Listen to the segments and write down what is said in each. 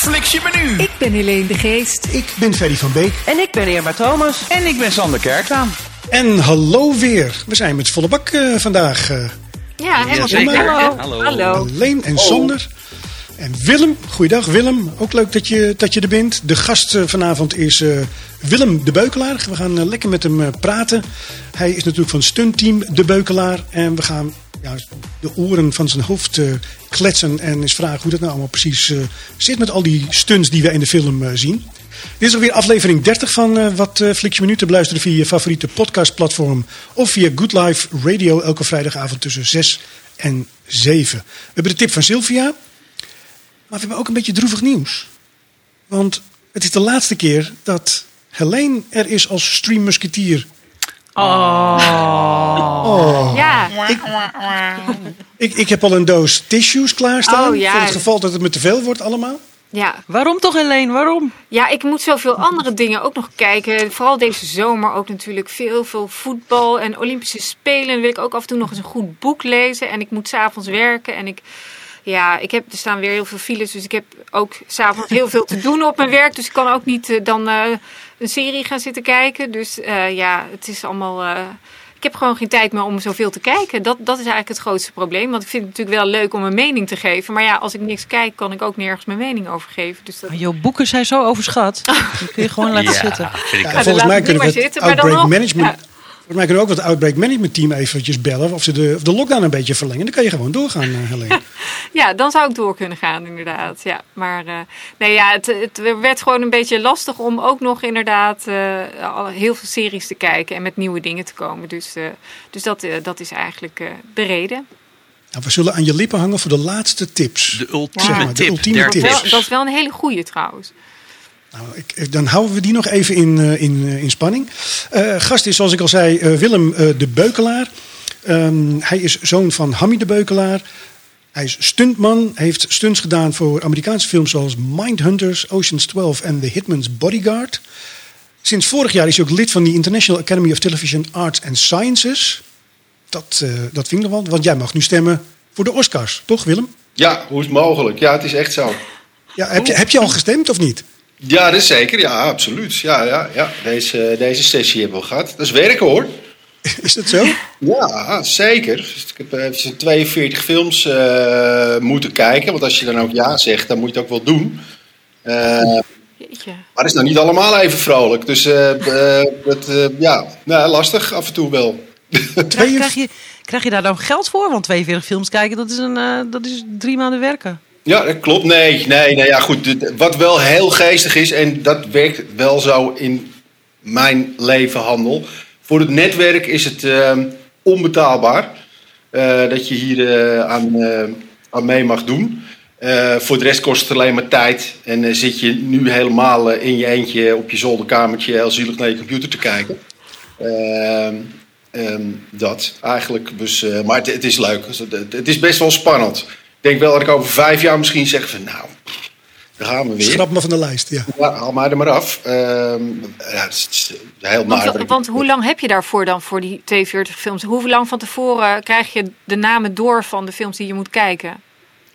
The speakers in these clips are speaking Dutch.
Flix je menu. Ik ben Helene de Geest. Ik ben Ferry van Beek. En ik ben Irma Thomas. En ik ben Sander Kerklaan. En hallo weer. We zijn met volle bak uh, vandaag. Uh, ja, helemaal zeker. Hallo. hallo. hallo. Alleen en Sander. En Willem, goeiedag Willem. Ook leuk dat je, dat je er bent. De gast uh, vanavond is Willem de Beukelaar. We gaan lekker met hem praten. Hij is natuurlijk van stuntteam De Beukelaar. En we gaan de oren van zijn hoofd kletsen en eens vragen hoe dat nou allemaal precies zit met al die stunts die we in de film zien. Dit is alweer aflevering 30 van Wat Flixje Minuten beluisteren via je favoriete podcastplatform of via Good Life Radio elke vrijdagavond tussen 6 en 7. We hebben de tip van Sylvia, maar we hebben ook een beetje droevig nieuws. Want het is de laatste keer dat Helene er is als streammusketier Oh. oh. Ja. Ik, ik, ik, heb al een doos tissues klaarstaan. Oh, ja. Voor het geval dat het me te veel wordt allemaal. Ja. Waarom toch Helene? Waarom? Ja, ik moet zoveel andere dingen ook nog kijken. Vooral deze zomer ook natuurlijk veel, veel voetbal en Olympische Spelen. Dan wil ik ook af en toe nog eens een goed boek lezen. En ik moet s'avonds werken en ik... Ja, ik heb, er staan weer heel veel files, dus ik heb ook s'avonds heel veel te doen op mijn werk. Dus ik kan ook niet uh, dan uh, een serie gaan zitten kijken. Dus uh, ja, het is allemaal... ik heb gewoon geen tijd meer om zoveel te kijken. Dat, dat is eigenlijk het grootste probleem. Want ik vind het natuurlijk wel leuk om een mening te geven. Maar ja, als ik niks kijk, kan ik ook nergens mijn mening over geven. Dus dat... Maar jouw boeken zijn zo overschat. Die kun je gewoon laten ja, zitten. Ja, volgens mij kunnen we het outbreak management... Volgens mij kunnen we ook wat Outbreak Management Team eventjes bellen of ze de, of de lockdown een beetje verlengen. Dan kan je gewoon doorgaan, uh, Helene. ja, dan zou ik door kunnen gaan, inderdaad. Ja, maar uh, nee, ja, het, het, werd gewoon een beetje lastig om ook nog inderdaad uh, heel veel series te kijken en met nieuwe dingen te komen. Dus, dus dat, dat is eigenlijk de reden. Nou, we zullen aan je lippen hangen voor de laatste tips. De ultieme, ja. maar, tip, de ultieme tips. Dat, dat is wel een hele goede trouwens. Nou, ik, dan houden we die nog even in, uh, in, uh, in spanning. Uh, gast is, zoals ik al zei, Willem de Beukelaar. Um, hij is zoon van Hammy de Beukelaar. Hij is stuntman, heeft stunts gedaan voor Amerikaanse films zoals Mindhunters, Ocean's 12 en The Hitman's Bodyguard. Sinds vorig jaar is hij ook lid van de International Academy of Television Arts and Sciences. Dat, dat vind ik nog wel, want jij mag nu stemmen voor de Oscars, toch Willem? Ja, hoe is het mogelijk? Ja, het is echt zo. Ja, heb, je, heb je al gestemd of niet? Ja, dat is zeker. Ja, absoluut. Ja, ja, ja. Deze, deze sessie hebben we gehad. Dat is werken hoor. Is dat zo? Ja, zeker. Ik heb uh, 42 films uh, moeten kijken. Want als je dan ook ja zegt, dan moet je het ook wel doen. Uh, maar het is nou niet allemaal even vrolijk. Dus dat, ja, nou, lastig af en toe wel. Krijg je, krijg je daar dan geld voor? Want 42 films kijken, dat is, een, dat is drie maanden werken. Ja, dat klopt. Nee, nee, nee, ja, goed. Wat wel heel geestig is, en dat werkt wel zo in mijn levenhandel. Voor het netwerk is het uh, onbetaalbaar uh, dat je hier uh, aan, aan mee mag doen. voor de rest kost het alleen maar tijd. En zit je nu helemaal in je eentje op je zolderkamertje heel zielig naar je computer te kijken. Ehm, dat eigenlijk. Dus, maar het, is leuk. Het is best wel spannend. Ik denk wel dat ik over vijf jaar misschien zeg van nou, daar gaan we weer. Schrap me van de lijst, ja. ja haal maar er maar af. Uh, ja, het is heel want, naar. Want hoe lang heb je daarvoor dan voor die 42 films? Hoe lang van tevoren krijg je de namen door van de films die je moet kijken?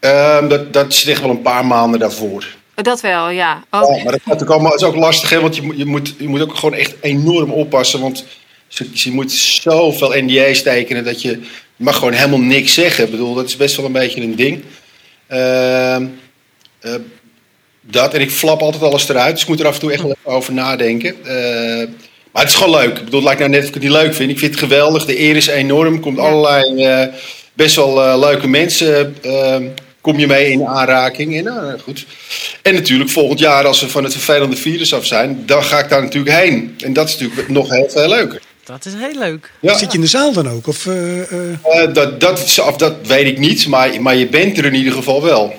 Uh, dat, dat is echt wel een paar maanden daarvoor. Dat wel, ja. Oh. ja maar dat is ook, is ook lastig, hè, want je, je, moet, je moet ook gewoon echt enorm oppassen. Want je, je moet zoveel NDA's tekenen dat je mag gewoon helemaal niks zeggen. Ik bedoel, dat is best wel een beetje een ding. Uh, uh, dat, en ik flap altijd alles eruit, dus ik moet er af en toe echt wel even over nadenken. Uh, maar het is gewoon leuk. Ik bedoel, het lijkt nou net of ik het niet leuk vind. Ik vind het geweldig. De eer is enorm. Komt allerlei best wel leuke mensen. Ehm, kom je mee in aanraking. En, nou, goed. en natuurlijk volgend jaar, als we van het vervelende virus af zijn, dan ga ik daar natuurlijk heen. En dat is natuurlijk nog heel veel leuker. Dat is heel leuk. Ja. Zit je in de zaal dan ook? Of, uh, uh... dat, dat, dat weet ik niet, maar, maar je bent er in ieder geval wel.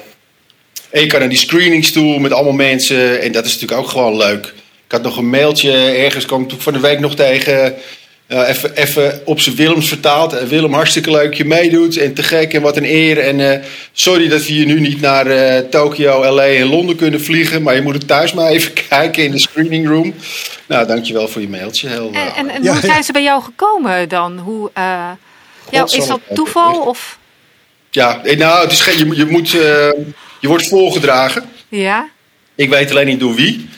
En je kan naar die screenings toe met allemaal mensen. En dat is natuurlijk ook gewoon leuk. Ik had nog een mailtje, ergens kwam ik van de week nog tegen. Uh, even, even op zijn Willems vertaald. En Willem, hartstikke leuk je meedoet. En te gek en wat een eer. En uh, sorry dat we hier nu niet naar uh, Tokio, LA en Londen kunnen vliegen. Maar je moet het thuis maar even kijken in de screening room. Nou, dankjewel voor je mailtje. Heel, en, en, en ja, hoe zijn ze bij jou gekomen dan? Hoe, ja, is dat toeval? Of? Ja, nou, het is geen, je, je, moet, je wordt voorgedragen. Ja. Ik weet alleen niet door wie.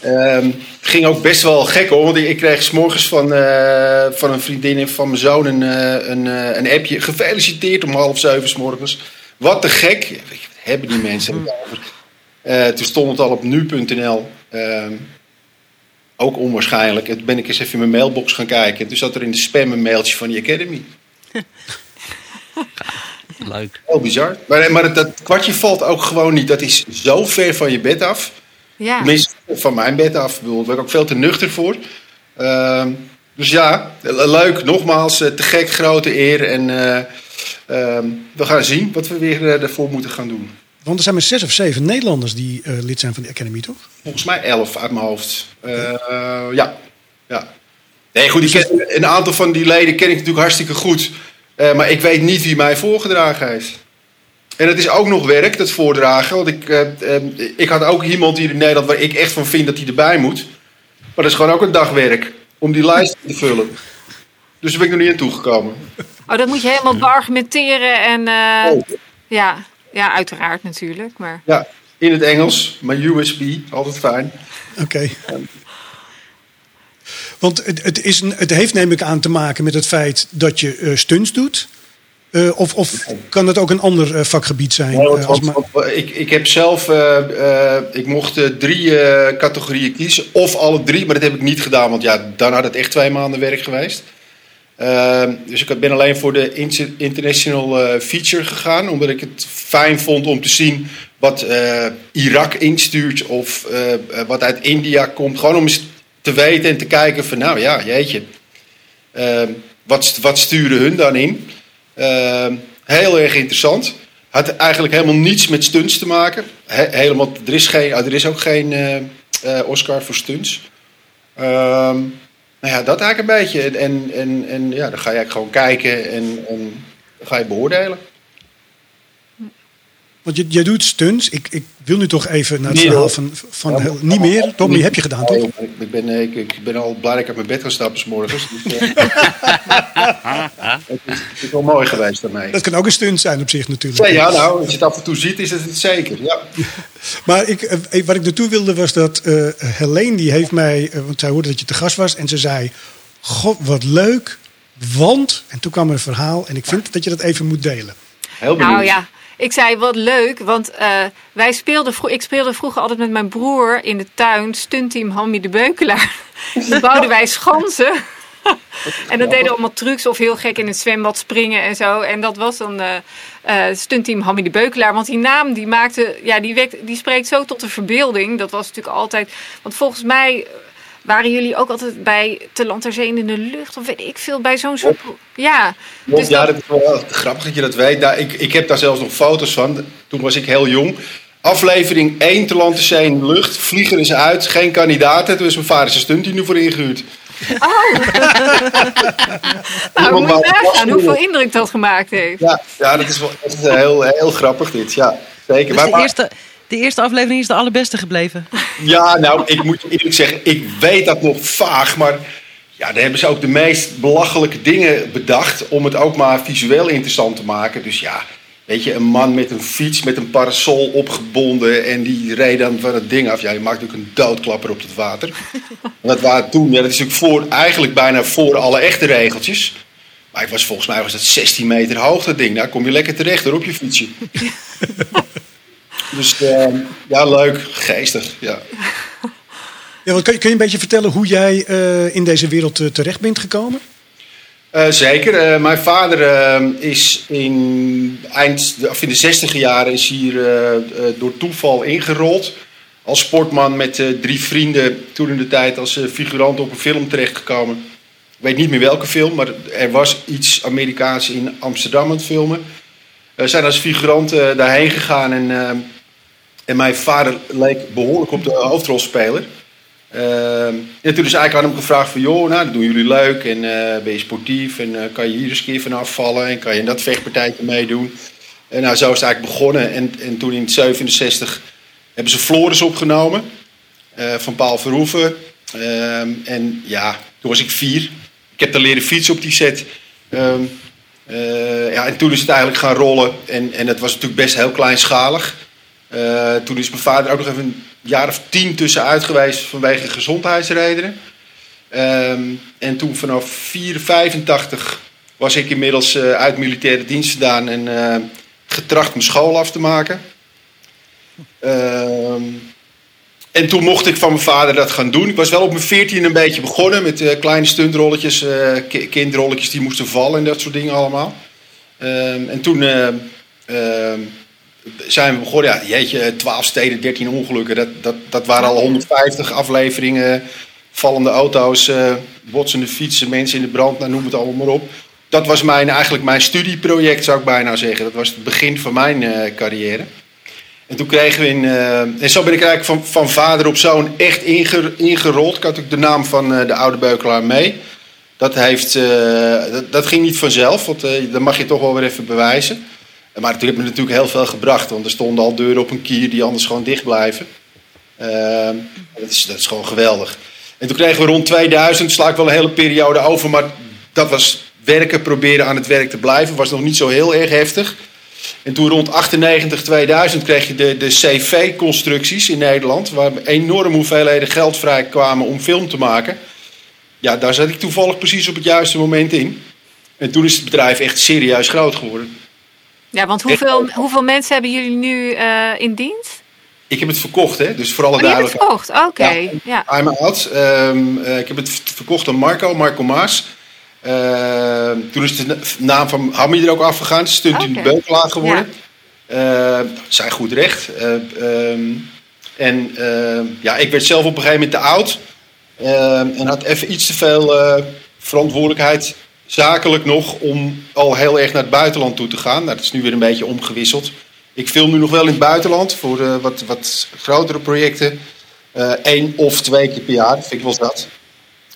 Het ging ook best wel gek hoor, want ik, kreeg s morgens van, eh, van een vriendin en van mijn zoon een, eh, een, eh, een appje. Gefeliciteerd om half zeven s morgens. Wat te gek. Wat hebben die mensen over? Toen stond het al op nu.nl. Ehm, ook onwaarschijnlijk. En toen ben ik eens even in mijn mailbox gaan kijken. En toen zat er in de spam een mailtje van die Academy. Leuk. Heel bizar. Maar, maar het, dat kwartje valt ook gewoon niet. Dat is zo ver van je bed af. Ja. Tenminste, van mijn bed af. Ik bedoel, Daar ben ik ook veel te nuchter voor. Ehm, dus ja, leuk. Nogmaals, eh, te gek, grote eer. En eh, ehm, we gaan zien wat we weer eh, ervoor moeten gaan doen. Want er zijn maar zes of zeven Nederlanders die eh, lid zijn van de Academy, toch? Volgens mij elf uit mijn hoofd. Eh, ja. ja. Nee, goed, ik ken, een aantal van die leden ken ik natuurlijk hartstikke goed. Eh, maar ik weet niet wie mij voorgedragen heeft. En het is ook nog werk, dat voordragen. Want ik, eh, eh, ik had ook iemand hier in Nederland waar ik echt van vind dat hij erbij moet. Maar dat is gewoon ook een dagwerk om die lijst te vullen. Dus daar ben ik nog niet aan toegekomen. Oh, dat moet je helemaal beargumenteren en eh, Oh, ja, ja, uiteraard natuurlijk. Maar ja, in het Engels, maar USB, altijd fijn. Oké. Want het, het, is een, het heeft neem ik aan te maken met het feit dat je stunts doet. Eh, of, of kan het ook een ander eh, vakgebied zijn? Eh, als ik, ik heb zelf, ik mocht drie categorieën kiezen, of alle drie, maar dat heb ik niet gedaan, want ja, dan had het echt twee maanden werk geweest. Dus ik ben alleen voor de inter- international feature gegaan, omdat ik het fijn vond om te zien wat Irak instuurt of wat uit India komt. Gewoon om eens te weten en te kijken van, nou ja, jeetje, wat, wat sturen hun dan in? Ehm, heel erg interessant. Had eigenlijk helemaal niets met stunts te maken. He- helemaal, er, is geen, er is ook geen eh, eh, Oscar voor stunts. Ehm, nou ja, dat eigenlijk een beetje. En, en, en, ja, dan ga je eigenlijk gewoon kijken en, en ga je beoordelen. Want je, jij doet stunts. Ik, ik wil nu toch even naar het Nee, verhaal van, van Ja, heel- maar- niet meer. Toch? Die heb je gedaan, toch? Nee, maar ik, ik ben, eh, ik, ik ben al blij dat ik uit mijn bed ga stappen 's morgens. Dus, eh, het, is, het is wel mooi geweest daarmee. Dat kan ook een stunt zijn op zich natuurlijk. Ja, ja, nou, als je het af en toe ziet, is het het zeker. Ja. Maar ik, eh, wat ik naartoe wilde was dat eh Helene, die heeft mij, want zij hoorde dat je te gast was, en ze zei: God, wat leuk, want. En toen kwam er een verhaal, en ik vind dat je dat even moet delen. Heel benieuwd. Nou ja, ik zei wat leuk, want eh, wij speelden vro- ik speelde vroeger altijd met mijn broer in de tuin, stuntteam Hammy de Beukelaar. Dan bouwden wij schansen. en dan deden we allemaal trucs of heel gek in het zwembad springen en zo. En dat was dan eh eh, stuntteam Hammy de Beukelaar. Want die naam die maakte, ja, die, wekt, die spreekt zo tot de verbeelding. Dat was natuurlijk altijd, want volgens mij waren jullie ook altijd bij Te Land ter Zee in de lucht of weet ik veel bij zo'n soort. Ja, dus ja, dat- dat is wel echt grappig dat je dat weet. Daar, ik, ik heb daar zelfs nog foto's van. Toen was ik heel jong. Aflevering 1 te land, te zee in de lucht. Vlieger is uit, geen kandidaten. Toen is mijn vader zijn stunt hier nu voor ingehuurd. Nou, Iemand moet nagaan hoeveel indruk dat gemaakt heeft. Ja, ja dat is wel echt heel, heel grappig dit. Ja, zeker. Dus Maar- de maar- eerste, de eerste aflevering is de allerbeste gebleven. Ja, nou, ik moet je eerlijk zeggen, ik weet dat nog vaag, maar ja, daar hebben ze ook de meest belachelijke dingen bedacht om het ook maar visueel interessant te maken. Dus ja, weet je, een man met een fiets met een parasol opgebonden en die reed dan van het ding af. Ja, je maakt natuurlijk een doodklapper op het water. En dat waren toen, ja, dat is natuurlijk voor, eigenlijk bijna voor alle echte regeltjes. Maar ik was volgens mij was dat 16 meter hoog, dat ding. Daar kom je lekker terecht hoor, op je fietsje. dus eh, ja, leuk, geestig, ja. Ja, want kun, je, kun je een beetje vertellen hoe jij eh, in deze wereld eh, terecht bent gekomen? Eh, zeker. Mijn vader eh, is in, eind, of in de zestiger jaren is hier door toeval ingerold. Als sportman met drie vrienden toen in de tijd als figurant op een film terechtgekomen. Ik weet niet meer welke film, maar er was iets Amerikaans in Amsterdam aan het filmen. We zijn als figurant eh, daarheen gegaan en, eh, en mijn vader leek behoorlijk op de hoofdrolspeler. Ehm, en toen is eigenlijk aan hem gevraagd van, joh, nou, dat doen jullie leuk en eh, ben je sportief en eh, kan je hier eens een keer van afvallen en kan je in dat vechtpartijtje meedoen. En nou, zo is het eigenlijk begonnen. En, en toen in 67 hebben ze Floris opgenomen eh, van Paul Verhoeven. Ehm, en ja, toen was ik vier. Ik heb daar leren fietsen op die set. Ehm, eh, ja, en toen is het eigenlijk gaan rollen. En, en het was natuurlijk best heel kleinschalig. Eh, toen is mijn vader ook nog even een jaar of tien tussenuit geweest vanwege gezondheidsredenen. Ehm, en toen vanaf 485 was ik inmiddels eh, uit militaire dienst gedaan en eh, getracht mijn school af te maken. Ehm, en toen mocht ik van mijn vader dat gaan doen. Ik was wel op mijn 14 een beetje begonnen met kleine stuntrolletjes, ki- kindrolletjes die moesten vallen en dat soort dingen allemaal. Ehm, en toen zijn we begonnen, ja, jeetje, 12 steden, 13 ongelukken. Dat, dat, dat waren al 150 afleveringen, vallende auto's, eh, botsende fietsen, mensen in de brand, nou, noem het allemaal maar op. Dat was mijn, eigenlijk mijn studieproject, zou ik bijna zeggen. Dat was het begin van mijn eh, carrière. En toen kregen we in. eh, en zo ben ik eigenlijk van, van vader op zoon echt inge- ingerold. Ik had ook de naam van de oude beukelaar mee. Dat, heeft, dat, dat ging niet vanzelf, want dat mag je toch wel weer even bewijzen. Maar het heeft me natuurlijk heel veel gebracht, want er stonden al deuren op een kier die anders gewoon dicht blijven. Ehm, dat, is, is gewoon geweldig. En toen kregen we rond 2000, sla ik wel een hele periode over, maar dat was werken, proberen aan het werk te blijven, was nog niet zo heel erg heftig. En toen rond 98, 2000 kreeg je de, de CV-constructies in Nederland, waar enorme hoeveelheden geld vrij kwamen om film te maken. Ja, daar zat ik toevallig precies op het juiste moment in. En toen is het bedrijf echt serieus groot geworden. Ja, want hoeveel, hoeveel mensen hebben jullie nu eh, in dienst? Ik heb het verkocht, hè? dus voor alle Oh, je hebt het verkocht, oké. Ja. I'm out. Ehm, eh, ik heb het verkocht aan Marco, Marco Maas. Ehm, toen is de na- naam van Hammy er ook afgegaan. Stunt in de Oké. beukelaar geworden. Ehm, zijn goed recht. Eh, en ja, ik werd zelf op een gegeven moment te oud. En had even iets te veel verantwoordelijkheid, zakelijk nog, om al heel erg naar het buitenland toe te gaan. Nou, dat is nu weer een beetje omgewisseld. Ik film nu nog wel in het buitenland voor eh, wat, wat grotere projecten. Eén of twee keer per jaar, vind ik wel dat.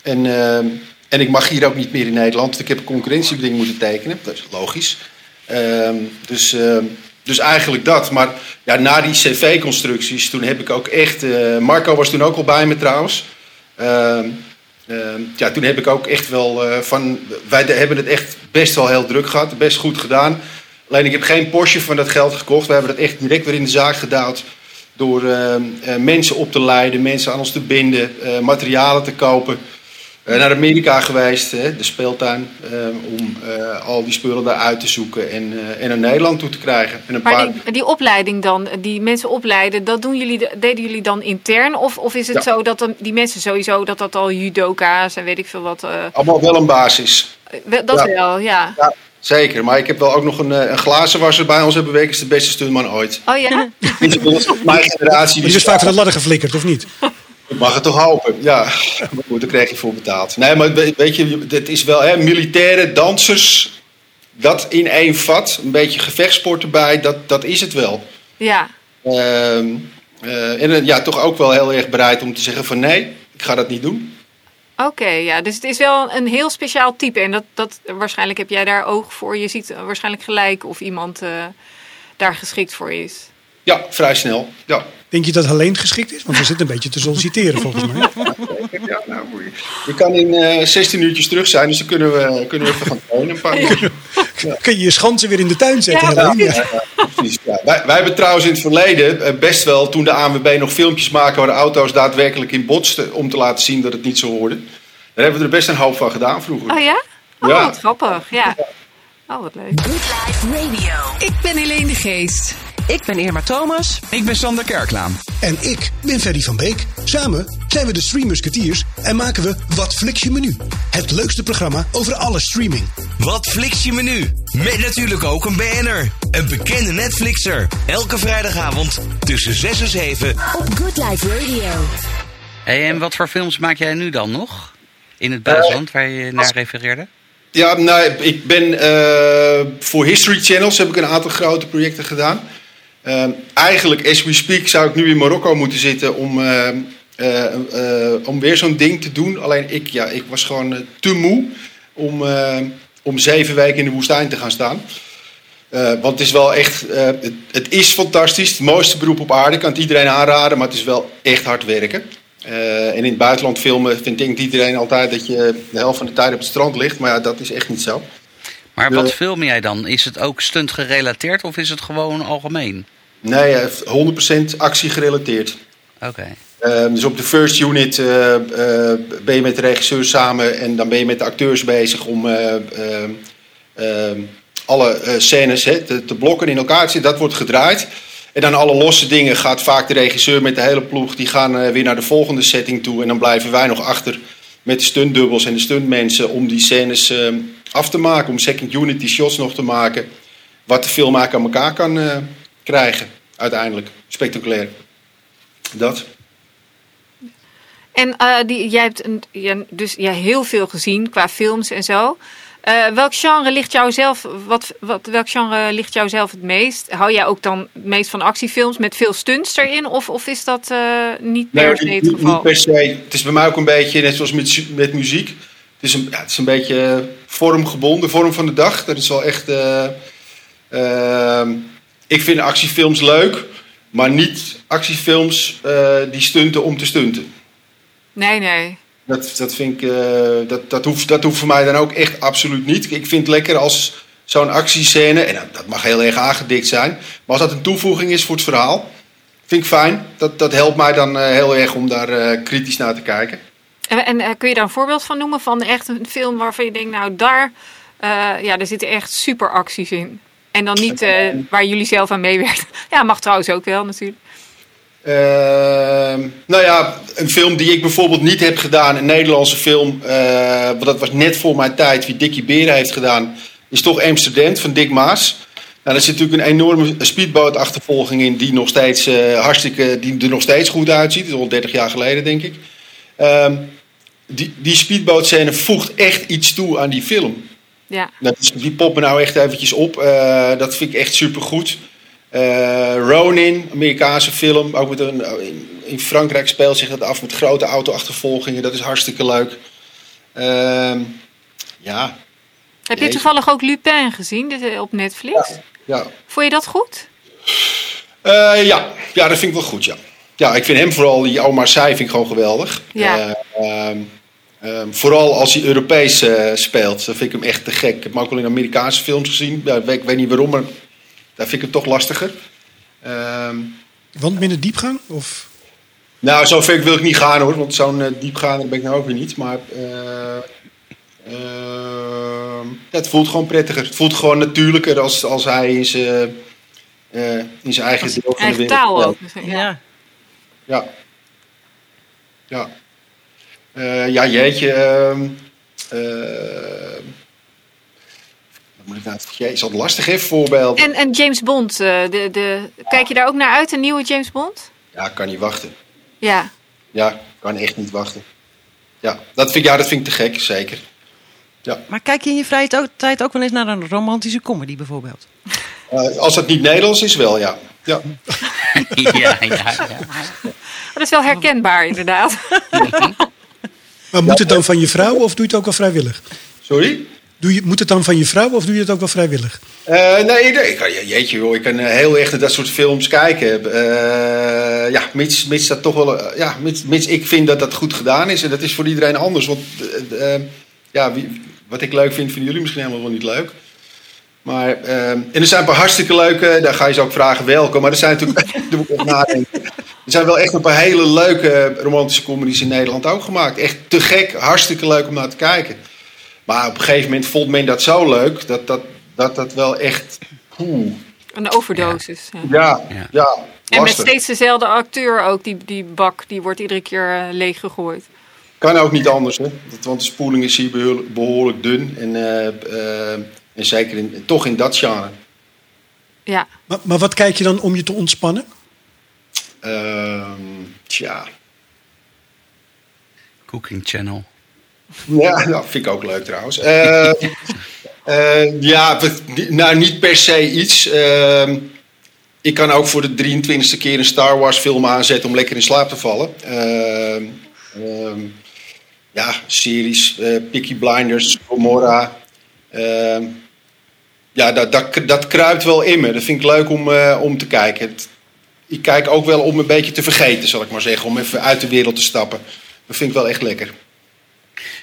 En, ehm, en ik mag hier ook niet meer in Nederland, want ik heb een concurrentiebeding moeten tekenen. Dat is logisch. Ehm, dus, ehm, dus eigenlijk dat. Maar ja, na die cv-constructies, toen heb ik ook echt... eh, Marco was toen ook al bij me trouwens. Ehm, ja, toen heb ik ook echt wel eh, van... Wij hebben het echt best wel heel druk gehad, best goed gedaan. Alleen ik heb geen Porsche van dat geld gekocht. We hebben het echt direct weer in de zaak gedouwd. Door ehm, eh, mensen op te leiden, mensen aan ons te binden, eh, materialen te kopen. Eh, naar Amerika geweest, hè, de speeltuin, eh, om eh, al die spullen daar uit te zoeken en, eh, en naar Nederland toe te krijgen. En een Maar paar... die, die opleiding dan, die mensen opleiden, dat doen jullie, deden jullie dan intern? Of, of is het Ja. zo dat dan, die mensen sowieso, dat dat al judoka's en weet ik veel wat... eh, Allemaal wel een basis. dat Ja. wel, ja. Ja, zeker. Maar ik heb wel ook nog een, een glazenwasser bij ons hebben werken. is de beste stuntman ooit. Oh ja? Mijn generatie. Die is vaak van de ladder geflikkerd, of niet? Ik mag het toch hopen, ja. Maar goed, daar krijg je voor betaald. Nee, maar we- weet je, het is wel hè, militaire dansers. Dat in één vat, een beetje gevechtsport erbij, dat, dat is het wel. Ja. Ehm, eh, en eh, ja, toch ook wel heel erg bereid om te zeggen van nee, ik ga dat niet doen. Oké, ja. Dus het is wel een heel speciaal type. En dat, dat, waarschijnlijk heb jij daar oog voor. Je ziet waarschijnlijk gelijk of iemand eh, daar geschikt voor is. Ja, vrij snel. Ja. Denk je dat Helene geschikt is? Want we zitten een beetje te solliciteren volgens mij. Ja, nou, je kan in eh 16 uurtjes terug zijn, dus dan kunnen we, kunnen we even gaan trainen. Een paar uur. Kun je je schansen weer in de tuin zetten, Ja, Helene? Ja. Precies, ja. wij, wij hebben trouwens in het verleden eh, best wel, toen de ANWB nog filmpjes maken waar de auto's daadwerkelijk in botsten, om te laten zien dat het niet zo hoorde. Daar hebben we er best een hoop van gedaan vroeger. Oh ja? Oh, Ja. wat grappig. Ja. Oh, wat leuk. Good Life Radio. Ik ben Helene de Geest. Ik ben Irma Thomas. Ik ben Sander Kerklaan. En ik ben Ferdy van Beek. Samen zijn we de Stream Musketeers en maken we Wat Flix je menu? Het leukste programma over alle streaming. Wat fliks je menu? Met natuurlijk ook een BN'er. Een bekende Netflixer. Elke vrijdagavond tussen 6 en 7. Op Good Life Radio. Hey, en wat voor films maak jij nu dan nog? In het buitenland, waar je naar refereerde? Ja, nou, ik ben eh, voor History Channels heb ik een aantal grote projecten gedaan. Ehm, eigenlijk, as we speak, zou ik nu in Marokko moeten zitten om, eh, eh, eh, om weer zo'n ding te doen. Alleen ik, ja, ik was gewoon eh, te moe om, om zeven weken in de woestijn te gaan staan. Eh, want het is wel echt, het, het is fantastisch. Het mooiste beroep op aarde. Ik kan het iedereen aanraden, maar het is wel echt hard werken. En in het buitenland filmen vindt denkt iedereen altijd dat je de helft van de tijd op het strand ligt. Maar ja, dat is echt niet zo. Maar wat film jij dan? Is het ook stunt gerelateerd of is het gewoon algemeen? Nee, eh, 100% actie gerelateerd. Oké. Ehm, dus op de first unit eh, eh, ben je met de regisseur samen en dan ben je met de acteurs bezig om eh, ehm, alle scènes te, te blokken in elkaar te zetten. Dat wordt gedraaid. En dan alle losse dingen gaat vaak de regisseur met de hele ploeg. Die gaan weer naar de volgende setting toe. En dan blijven wij nog achter met de stuntdubbels en de stuntmensen om die scènes ehm, af te maken. Om second unit die shots nog te maken. Wat de film eigenlijk aan elkaar kan krijgen uiteindelijk. Spectaculair. Dat. En eh, die, jij hebt een, ja, dus ja, heel veel gezien qua films en zo. Eh, welk genre ligt jou zelf, wat, wat, welk genre ligt jou zelf het meest? Hou jij ook dan het meest van actiefilms met veel stunts erin? Of, of is dat eh, niet per se het niet, niet geval? per se. Het is bij mij ook een beetje, net zoals met, met muziek. Het is, een, ja, het is een beetje vormgebonden, vorm van de dag. Dat is wel echt... eh, ehm, ik vind actiefilms leuk, maar niet actiefilms eh, die stunten om te stunten. Nee, nee. Dat, dat, vind ik, eh, dat, dat, hoeft, dat hoeft voor mij dan ook echt absoluut niet. Ik vind het lekker als zo'n actiescène, en dat- dat mag heel erg aangedikt zijn, maar als dat een toevoeging is voor het verhaal, vind ik fijn. Dat, dat helpt mij dan eh, heel erg om daar kritisch naar te kijken. En, en kun je daar een voorbeeld van noemen van echt een film waarvan je denkt, nou daar, ja, er zitten echt super acties in. En dan niet eh, waar jullie zelf aan meewerken. Ja, mag trouwens ook wel natuurlijk. Ehm, nou ja, een film die ik bijvoorbeeld niet heb gedaan, een Nederlandse film, want dat was net voor mijn tijd, wie Dickie Beren heeft gedaan, is toch Amsterdam van Dick Maas. Nou, daar zit natuurlijk een enorme speedbootachtervolging in die nog steeds eh, hartstikke, die er nog steeds goed uitziet. Dat is al 30 jaar geleden, denk ik. Ehm, die, die speedbootscène voegt echt iets toe aan die film. Ja. Dat is, die poppen nou echt eventjes op. Eh, dat vind ik echt supergoed. Eh Ronin, Amerikaanse film. Ook met een, in, Frankrijk speelt zich dat af met grote auto-achtervolgingen. Dat is hartstikke leuk. Ehm, ja, Heb je toevallig ook Lupin gezien op Netflix? ja. Vond je dat goed? Eh, ja. ja, dat vind ik wel goed, ja. Ja, ik vind hem vooral, die Omar Sy vind ik gewoon geweldig. Ja. Eh, ehm, ehm, vooral als hij Europees eh, speelt. Dan vind ik hem echt te gek. Ik heb hem ook wel in Amerikaanse films gezien. Ja, ik weet, ik weet niet waarom, maar daar vind ik hem toch lastiger. Ehm, Want minder diepgang? Of... Nou, zo ver wil ik niet gaan hoor, want zo'n eh, diepgaander ben ik nou ook weer niet. Maar eh, ehm, het voelt gewoon prettiger. Het voelt gewoon natuurlijker als, als hij in zijn, eh, in zijn eigen deel van de Eigen wereld taal ook. misschien, Ja. Ja. Ja. Ja. Eh, ja, jeetje. ehm ehm, wat moet ik nou... Jeetje, is dat lastig, hè, voorbeeld? En, en James Bond, eh, de, de, kijk je daar ook naar uit, een nieuwe James Bond? Ja, ik kan niet wachten. Ja. Ja, ik kan echt niet wachten. Ja, dat vind, ik- ja, dat vind ik te gek, zeker. Maar kijk je in je vrije tijd ook wel eens naar een romantische comedy bijvoorbeeld? Eh, als dat niet Nederlands is, wel, ja. ja. ja, ja, ja. Dat is wel herkenbaar, inderdaad. Maar moet het dan van je vrouw of doe je het ook wel vrijwillig? Sorry? Doe je, moet het dan van je vrouw of doe je het ook wel vrijwillig? Eh, nee, nee, ik kan, jeetje joh, ik kan eh, heel naar dat soort films kijken. Eh, ja, mits, mits dat toch wel, ja, mits, mits ik vind dat dat goed gedaan is. En dat is voor iedereen anders. Want ja, wie, wat ik leuk vind, vinden jullie misschien helemaal wel niet leuk. Maar, eh, en er zijn een paar hartstikke leuke, daar ga je ze ook vragen welke. Maar er zijn natuurlijk, daar moet ik over nadenken. Er zijn wel echt een paar hele leuke romantische comedies in Nederland ook gemaakt. Echt te gek, hartstikke leuk om naar te kijken. Maar op een gegeven moment vond men dat zo leuk dat dat, dat, dat wel echt. Oeh, Een overdosis. Ja. ja, Ja. ja. En met steeds dezelfde acteur ook, die, die bak, die wordt iedere keer eh, leeggegooid. Kan ook niet anders, hè? Want de spoeling is hier behoorlijk, behoorlijk dun. En, eh, eh, en zeker in, toch in dat genre. Ja. Maar, maar wat kijk je dan om je te ontspannen? Ehm, tja. Cooking Channel. Ja, dat vind ik ook leuk trouwens. Eh, eh, ja, nou niet per se iets. Ehm, ik kan ook voor de 23e keer een Star Wars film aanzetten om lekker in slaap te vallen. Ehm, ehm, ja, series, eh Peaky Blinders, Gomorra. Ehm, ja, dat, dat, dat kruipt wel in me. Dat vind ik leuk om, eh, om te kijken. Het- ik kijk ook wel om een beetje te vergeten, zal ik maar zeggen. Om even uit de wereld te stappen. Dat vind ik wel echt lekker.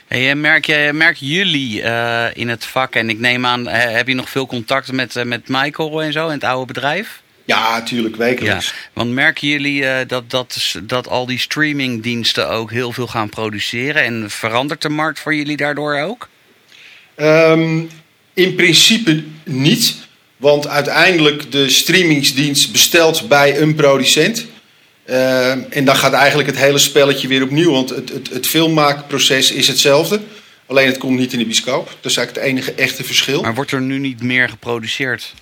Hey, eh, merk, je, merken jullie eh, in het vak, en ik neem aan, heb je nog veel contacten met, met Michael en zo in het oude bedrijf? Ja, natuurlijk, Ja, wekelijks. want merken jullie dat, dat, dat al die streamingdiensten ook heel veel gaan produceren? En verandert de markt voor jullie daardoor ook? Ehm, in principe niet. Want uiteindelijk de streamingsdienst bestelt bij een producent. Ehm, en dan gaat eigenlijk het hele spelletje weer opnieuw. Want het, het, het filmmaakproces is hetzelfde. Alleen het komt niet in de bioscoop. Dat is eigenlijk het enige echte verschil. Maar wordt er nu niet meer geproduceerd?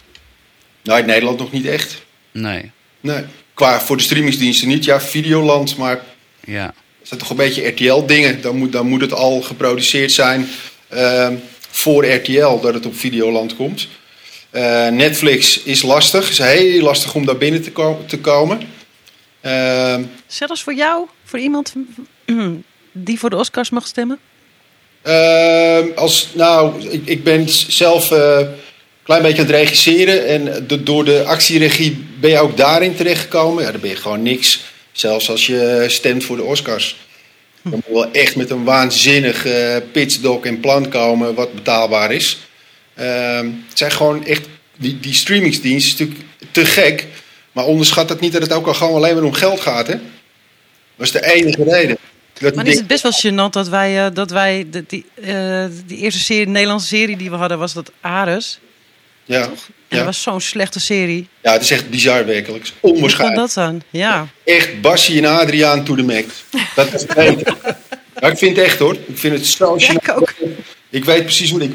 Nou, in Nederland nog niet echt. Nee. Nee. Qua voor de streamingsdiensten niet. Ja, Videoland, maar Ja. dat zijn toch een beetje RTL-dingen. Dan moet, dan moet het al geproduceerd zijn ehm, voor RTL dat het op Videoland komt. Eh, Netflix is lastig. Het is heel lastig om daar binnen te, ko- te komen. Ehm, Zelfs voor jou, voor iemand die voor de Oscars mag stemmen? Ehm, als, nou, ik, ik ben zelf eh, een klein beetje aan het regisseren. En de- door de actieregie ben je ook daarin terechtgekomen. Ja, dan ben je gewoon niks. Zelfs als je stemt voor de Oscars. Dan moet je wel echt met een waanzinnig eh pitchdoc en plan komen wat betaalbaar is. Ehm, het zijn gewoon echt... Die, die streamingsdienst is natuurlijk te gek. Maar onderschat dat niet dat het ook al gewoon alleen maar om geld gaat, hè? Dat is de enige reden. Dat Maar is het best wel gênant dat wij, eh, dat wij de, die, eh, die eerste serie, de Nederlandse serie die we hadden, was dat Ares. Ja, En ja. dat was zo'n slechte serie. ja, het is echt bizar werkelijk. Hoe kan Onwaarschijnlijk. dat dan? Ja. echt Bassie en Adriaan to the max. Dat is. Ja, ik vind het echt hoor. Ik vind het zo Ja, ik ook. Ik weet precies hoe ik.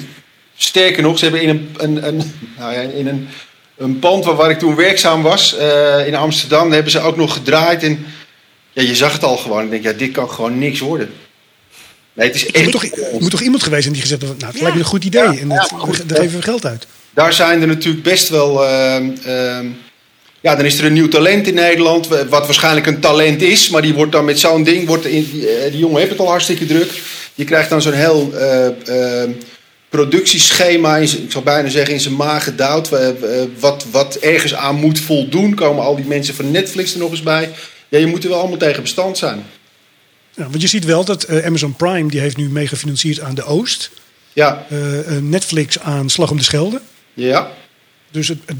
Sterker nog, ze hebben in een, een, een, nou ja, in een, een pand waar, waar ik toen werkzaam was, eh, in Amsterdam, hebben ze ook nog gedraaid. En ja, je zag het al gewoon. Ik denk, ja, dit kan gewoon niks worden. Nee, het is Er echt. moet toch, er moet toch iemand geweest zijn die gezegd heeft, nou, het Ja. lijkt me een goed idee. Ja, en dat, daar geven we geld uit. Daar zijn er natuurlijk best wel. ehm, ehm, ja, dan is er een nieuw talent in Nederland. wa- Wat waarschijnlijk een talent is. Maar die wordt dan met zo'n ding. Wordt in, die, eh, die jongen heeft het al hartstikke druk. Je krijgt dan zo'n heel eh, ehm, productieschema. Ik zou bijna zeggen in zijn maag gedouwd. wa- wat, wat ergens aan moet voldoen. Komen al die mensen van Netflix er nog eens bij. Ja, je moet er wel allemaal tegen bestand zijn. Ja, want je ziet wel dat eh, Amazon Prime die heeft nu mee gefinancierd aan de Oost. Ja, Eh, eh, Netflix aan Slag om de Schelde. Ja. Dus het, het,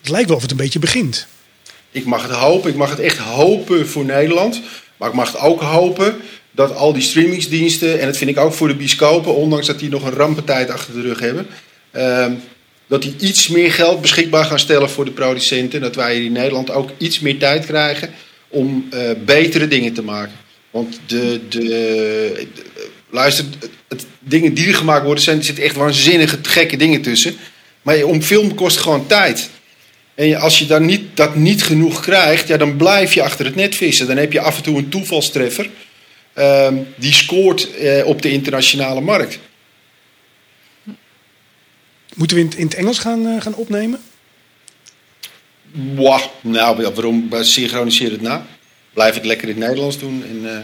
het lijkt wel of het een beetje begint. Ik mag het hopen. Ik mag het echt hopen voor Nederland. Maar ik mag het ook hopen dat al die streamingsdiensten, en dat vind ik ook voor de bioscopen, ondanks dat die nog een rampentijd achter de rug hebben, ehm, dat die iets meer geld beschikbaar gaan stellen voor de producenten. Dat wij in Nederland ook iets meer tijd krijgen om eh, betere dingen te maken. Want de, de, de- luister, het, het- dingen die er gemaakt worden, zijn, er zitten echt waanzinnige, gekke dingen tussen. Maar om film kost gewoon tijd. En als je dan niet, dat niet genoeg krijgt, ja, dan blijf je achter het net vissen. Dan heb je af en toe een toevalstreffer ehm, die scoort eh, op de internationale markt. Moeten we in, het- in het Engels gaan, eh, gaan opnemen? Wah, nou, waarom synchroniseer het na? Blijf het lekker in het Nederlands doen. En, eh,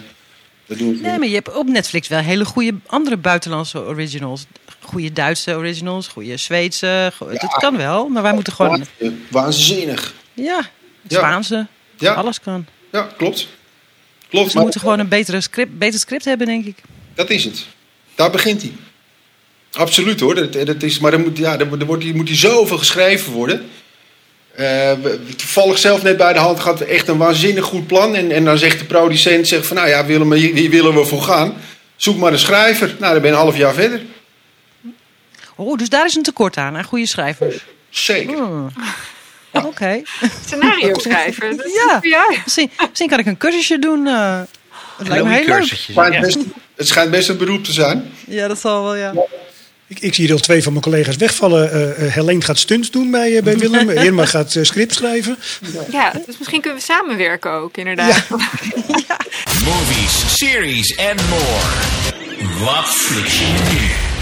dat doen we Nee, maar je hebt op Netflix wel hele goede andere buitenlandse originals. Goede Duitse originals, goede Zweedse. Ja. Dat kan wel, maar wij moeten gewoon... Waanzinnig. Ja, het. Spaanse. Ja. Alles kan. Ja, klopt. Klopt, Dus we moeten gewoon een betere script, beter script hebben, denk ik. dat is het. Daar begint hij. Absoluut hoor. Dat, dat is, maar er moet, ja, er, wordt, moet hier zoveel geschreven worden. We- toevallig zelf net bij de hand gehad, echt een waanzinnig goed plan. En, en dan zegt de producent zegt van, nou ja, Willem, hier, hier willen we voor gaan. Zoek maar een schrijver. Nou, dan ben je een half jaar verder. Oh, dus daar is een tekort aan, aan goede schrijvers. Zeker. Hmm. Oké. Scenario schrijven. Dat Ja. Misschien, misschien kan ik een cursusje doen. eh dat lijkt me heel leuk. Maar het, best, het schijnt best een beroep te zijn. Ja, dat zal wel, ja. Ik, ik zie hier al twee van mijn collega's wegvallen. Eh eh Helene gaat stunts doen bij, bij Willem. Irma gaat script schrijven. Ja, dus misschien kunnen we samenwerken ook, inderdaad. Movies, series and more. Wat flik je nu?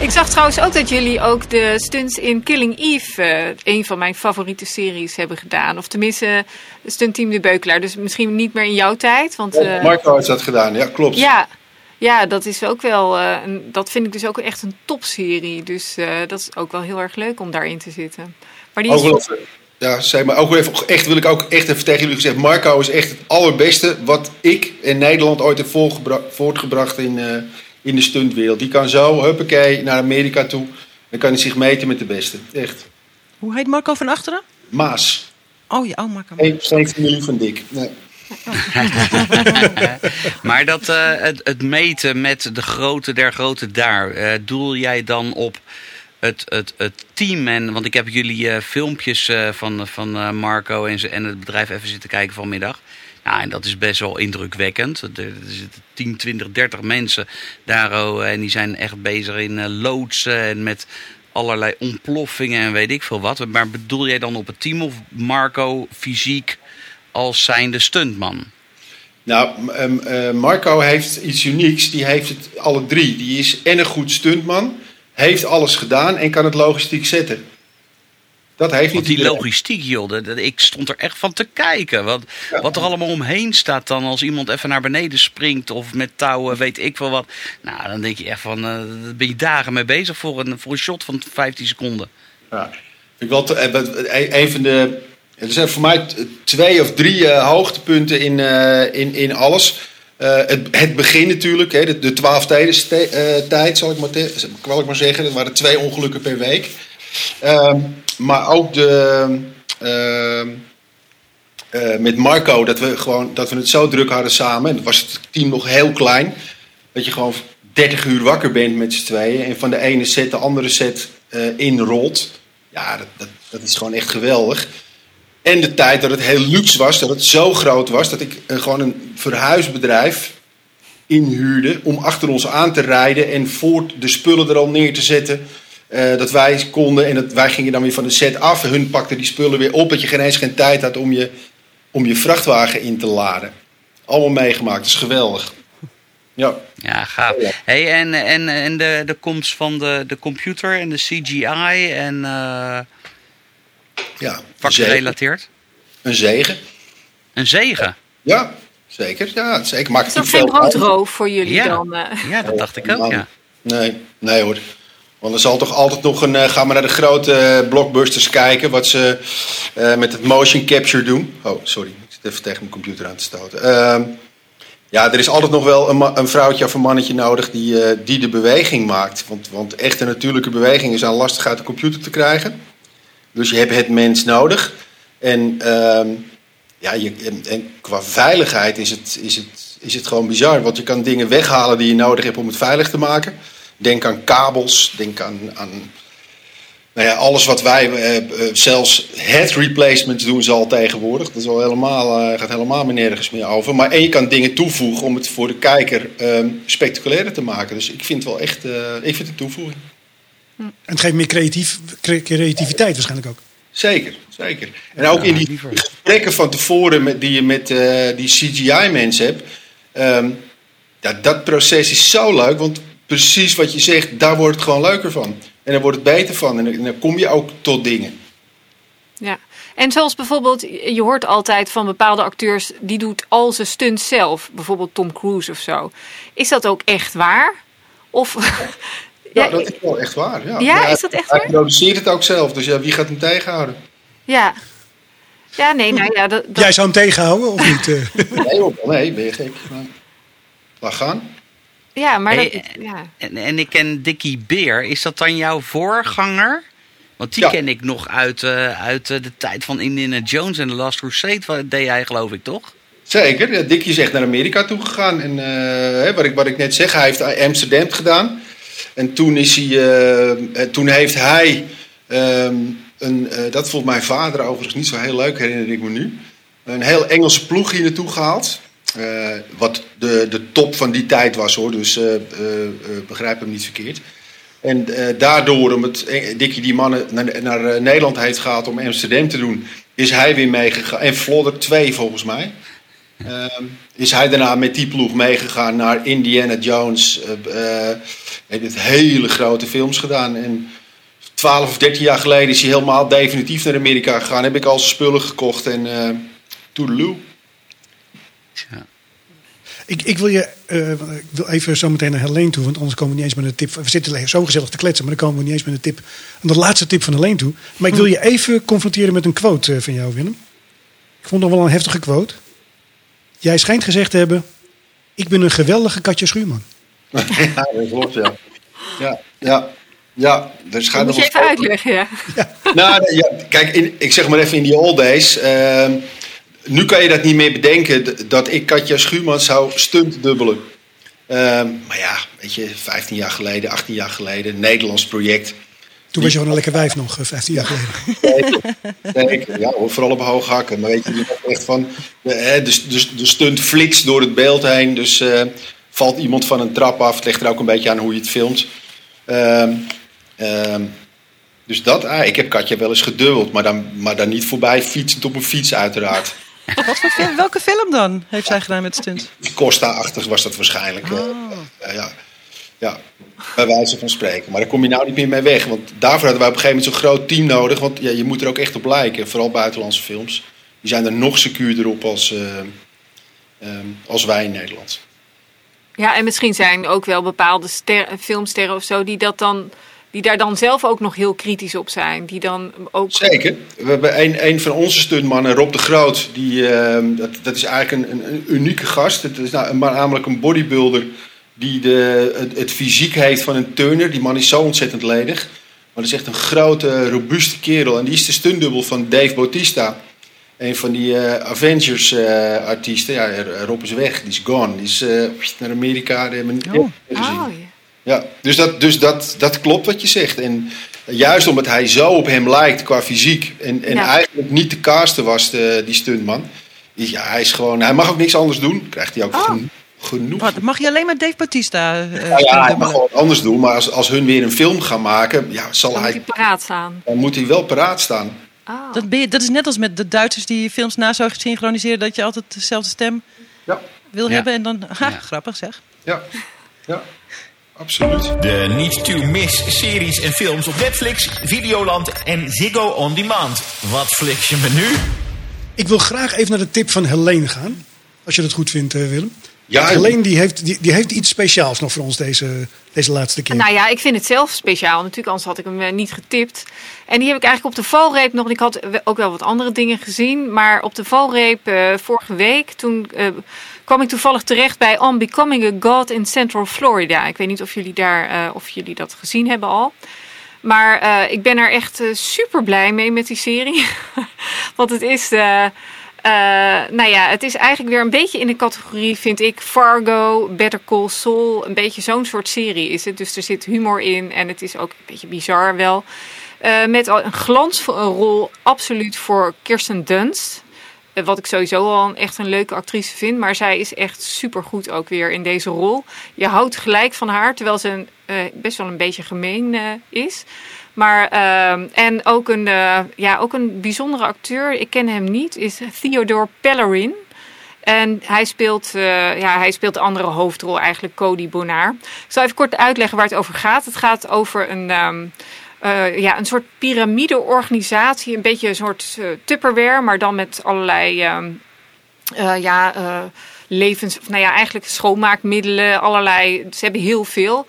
Ik zag trouwens ook dat jullie ook de stunts in Killing Eve, eh, een van mijn favoriete series, hebben gedaan. Of tenminste, stuntteam De Beukelaar. Dus misschien niet meer in jouw tijd. Want, eh, Marco heeft dat gedaan, ja, klopt. ja, ja, dat is ook wel. eh, een, dat vind ik dus ook echt een topserie. Dus dat is ook wel heel erg leuk om daarin te zitten. Maar die is ja, zeg maar, ook even, echt wil ik ook echt even tegen jullie gezegd. Marco is echt het allerbeste wat ik in Nederland ooit heb voortgebra- voortgebracht in, in de stuntwereld. Die kan zo, huppakee, naar Amerika toe. Dan kan hij zich meten met de beste. Echt. Hoe heet Marco van Achteren? Maas. Oh ja, oh, Marco. Geen, geen familie van Dick. Nee. Maar dat, eh, het, het meten met de grote der grote daar, eh, doel jij dan op het, het, het team? En, want ik heb jullie eh, filmpjes eh, van, van eh, Marco en, en het bedrijf even zitten kijken vanmiddag. Nou, en dat is best wel indrukwekkend. Er, zitten 10, 20, 30 mensen daar oh, en die zijn echt bezig in eh, loodsen en met allerlei ontploffingen en weet ik veel wat. Maar bedoel jij dan op het team of Marco fysiek als zijnde stuntman? Nou, m- em, eh, Marco heeft iets unieks. Die heeft het alle drie. Die is en een goed stuntman, heeft alles gedaan en kan het logistiek zetten. Dat heeft niet Want die iedereen. logistiek, joh, dat- dat- ik stond er echt van te kijken. Wat, wat er allemaal omheen staat dan als iemand even naar beneden springt of met touwen, weet ik wel wat. Nou, dan denk je echt van, eh daar ben je dagen mee bezig voor een, voor een shot van 15 seconden. Ja. Ik wel te- eh, wat- een van de. Er zijn voor mij twee of drie eh, hoogtepunten in, in, in alles. Het, het begin natuurlijk, hè, de, de 12 tijden ste- eh, tijd, zal ik, maar te- zal ik maar zeggen. Dat waren twee ongelukken per week. Ehm, maar ook de, ehm, eh, met Marco, dat we, gewoon, dat we het zo druk hadden samen. En was het team nog heel klein. Dat je gewoon 30 uur wakker bent met z'n tweeën. En van de ene set de andere set eh, inrolt. Ja, dat, dat, dat is gewoon echt geweldig. En de tijd dat het heel luxe was, dat het zo groot was, dat ik eh, gewoon een verhuisbedrijf inhuurde om achter ons aan te rijden en voor de spullen er al neer te zetten. Eh, dat wij konden en dat, wij gingen dan weer van de set af. Hun pakten die spullen weer op, dat je geen eens geen tijd had om je, om je vrachtwagen in te laden. Allemaal meegemaakt, dat is geweldig. Ja. Ja, gaaf. Hey, en en, en de, de komst van de, de computer en de CGI en eh Ja, een zegen. vakgerelateerd? Een zegen. Een zegen. Ja, zeker. Ja, zeker. Maakt Is dat geen broodroof voor jullie Ja. dan? eh? Ja, dat dacht ik ook, ja. Nee, nee hoor. Want er zal toch altijd nog een. eh, ga maar naar de grote eh, blockbusters kijken. Wat ze eh, met het motion capture doen. Oh, sorry. Ik zit even tegen mijn computer aan te stoten. Ehm, ja, er is altijd nog wel een, een vrouwtje of een mannetje nodig die, die de beweging maakt. Want, want echte natuurlijke bewegingen zijn lastig uit de computer te krijgen. Dus je hebt het mens nodig. En, ehm, ja, je, en qua veiligheid is het, is, het, is het gewoon bizar. Want je kan dingen weghalen die je nodig hebt om het veilig te maken. Denk aan kabels, denk aan, aan nou ja, alles wat wij, eh, eh, zelfs head replacements doen ze al tegenwoordig. Dat is al helemaal, eh, gaat helemaal meer nergens meer over. Maar en je kan dingen toevoegen om het voor de kijker ehm spectaculairder te maken. Dus ik vind het wel echt, eh, ik vind het een toevoeging. En het geeft meer creatief, cre- creativiteit waarschijnlijk ook. Zeker, zeker. En ook in die gesprekken van tevoren met, die je met eh, die CGI-mensen hebt. ehm, ja, dat proces is zo leuk, want precies wat je zegt, daar wordt het gewoon leuker van. En daar wordt het beter van. En dan, kom je ook tot dingen. Ja. En zoals bijvoorbeeld, je hoort altijd van bepaalde acteurs, die doet al zijn stunts zelf. Bijvoorbeeld Tom Cruise of zo. Is dat ook echt waar? Of... Ja, ja, dat is wel echt waar. Ja, Ja, Maar is dat echt hij, waar? Hij produceert het ook zelf, dus ja, wie gaat hem tegenhouden? ja. Ja, nee, nou ja, dat, dat- Jij zou hem tegenhouden of niet? eh? Nee, hoor, nee ben je gek. Nee. Laat gaan. Ja maar Hey, dat, ja. En, en ik ken Dickie Beer. Is dat dan jouw voorganger? Want die Ja. ken ik nog uit, eh, uit eh, de tijd van Indiana Jones en The Last Crusade. Wat deed hij geloof ik, toch? Zeker, ja, Dickie is echt naar Amerika toe gegaan. En eh, hè, wat, ik, wat ik net zeg, hij heeft Amsterdam gedaan. En toen, is hij, eh, eh, toen heeft hij, ehm, een, eh, dat vond mijn vader overigens niet zo heel leuk, herinner ik me nu. Een heel Engelse ploeg hier naartoe gehaald. Eh, wat de, de top van die tijd was hoor, dus eh, begrijp hem niet verkeerd. En daardoor, omdat Dickie die mannen naar, naar Nederland heeft gehaald om Amsterdam te doen, is hij weer meegegaan. En Flodder 2 volgens mij. Ehm, is hij daarna met die ploeg meegegaan naar Indiana Jones. heeft het hele grote films gedaan. En 12 of 13 jaar geleden is hij helemaal definitief naar Amerika gegaan. Heb ik al zijn spullen gekocht en eh toedeloe. Ik, ik, wil je, eh, ik wil even zo meteen naar Helene toe, want anders komen we niet eens met een tip. We zitten zo gezellig te kletsen, maar dan komen we niet eens met een tip. De laatste tip van Helene toe. Maar ik wil je even confronteren met een quote eh, van jou, Willem. Ik vond nog wel een heftige quote. Jij schijnt gezegd te hebben: Ik ben een geweldige Katja Schuurman. ja, dat klopt, ja. Ja, ja. Ja, dus Dat moet nog je wel- even uitleggen, ja. Nou, ja, kijk, in, ik zeg maar even in die old days. ehm, nu kan je dat niet meer bedenken dat ik Katja Schuurman zou stuntdubbelen. Ehm maar ja, weet je, 15 jaar geleden, 18 jaar geleden, Nederlands project. Toen was je gewoon een lekker wijf nog, eh, 15 jaar geleden. Ja, hoor, vooral op hoog hakken. Maar weet je, echt van. De, hè, de, de, de stunt flitst door het beeld heen. Dus eh, valt iemand van een trap af. Het ligt er ook een beetje aan hoe je het filmt. Ehm, ehm, dus dat, ah, ik heb Katja wel eens gedubbeld. Maar dan, maar dan niet voorbij fietsend op een fiets, uiteraard. Wat voor film, welke film dan heeft zij gedaan met stunt? Costa-achtig was dat waarschijnlijk. eh, eh, ja. ja, bij wijze van spreken. Maar daar kom je nou niet meer mee weg. Want daarvoor hadden wij op een gegeven moment zo'n groot team nodig. Want ja, je moet er ook echt op lijken. Vooral buitenlandse films. Die zijn er nog secuurder op als, eh, ehm, als wij in Nederland. Ja, en misschien zijn ook wel bepaalde ster- filmsterren of zo die dat dan. Die daar dan zelf ook nog heel kritisch op zijn. Die dan ook. Zeker. We hebben een, een van onze stuntmannen, Rob de Groot. Die, ehm, dat, dat is eigenlijk een, een, een unieke gast. Het is nou, maar namelijk een bodybuilder die de, het, het fysiek heeft van een turner. Die man is zo ontzettend ledig. Maar dat is echt een grote, robuuste kerel. En die is de stuntdubbel van Dave Bautista. Een van die eh, Avengers-artiesten. ja, Rob is weg. Die is gone. Die is eh, naar Amerika. Die hebben gezien. Oh, ja. Ja, dus, dat, dus dat, dat klopt wat je zegt. En juist omdat hij zo op hem lijkt qua fysiek en, en Ja. eigenlijk niet te casten was, de, die stuntman. Ja, hij, is gewoon, hij mag ook niks anders doen. Krijgt hij ook Oh. geno- genoeg. Wat, mag je alleen maar Dave Bautista eh Nou ja, hij mag gewoon anders doen. Maar als, als hun weer een film gaan maken, ja, zal Dan moet hij, hij paraat staan. dan moet hij wel paraat staan. Oh. Dat, ben je, dat is net als met de Duitsers die films na zo synchroniseren... dat je altijd dezelfde stem Ja, wil Ja. hebben. En dan, ha, Ja. grappig zeg. ja, ja, absoluut. De niet to miss series en films op Netflix, Videoland en Ziggo On Demand. Wat fliks je me nu? Ik wil graag even naar de tip van Helene gaan. Als je dat goed vindt, eh, Willem. Ja, Want Helene die heeft, die, die heeft iets speciaals nog voor ons deze, deze laatste keer. Nou ja, ik vind het zelf speciaal. Natuurlijk, anders had ik hem eh, niet getipt. En die heb ik eigenlijk op de valreep nog. Ik had ook wel wat andere dingen gezien. Maar op de valreep eh, vorige week, toen eh, kwam ik toevallig terecht bij On Becoming a God in Central Florida. Ik weet niet of jullie, daar, eh, of jullie dat gezien hebben al. Maar ik ben er echt super blij mee met die serie. Want het is. nou ja, het is eigenlijk weer een beetje in de categorie, vind ik, Fargo, Better Call Saul. Een beetje zo'n soort serie is het. Dus er zit humor in en het is ook een beetje bizar wel. Eh, met een glansrol absoluut voor Kirsten Dunst. Eh, Wat ik sowieso al een, echt een leuke actrice vind. Maar zij is echt supergoed ook weer in deze rol. Je houdt gelijk van haar, terwijl ze een, eh, best wel een beetje gemeen is. Maar, ehm, en ook een, ja, ook een bijzondere acteur, ik ken hem niet, is Theodore Pellerin. En hij speelt, ja, hij speelt de andere hoofdrol, eigenlijk Cody Bonaar. Ik zal even kort uitleggen waar het over gaat. Het gaat over een, ehm, eh, ja, een soort piramideorganisatie. Een beetje een soort eh, Tupperware, maar dan met allerlei eh, ja, levens... Of, nou ja, eigenlijk schoonmaakmiddelen, allerlei... Ze hebben heel veel.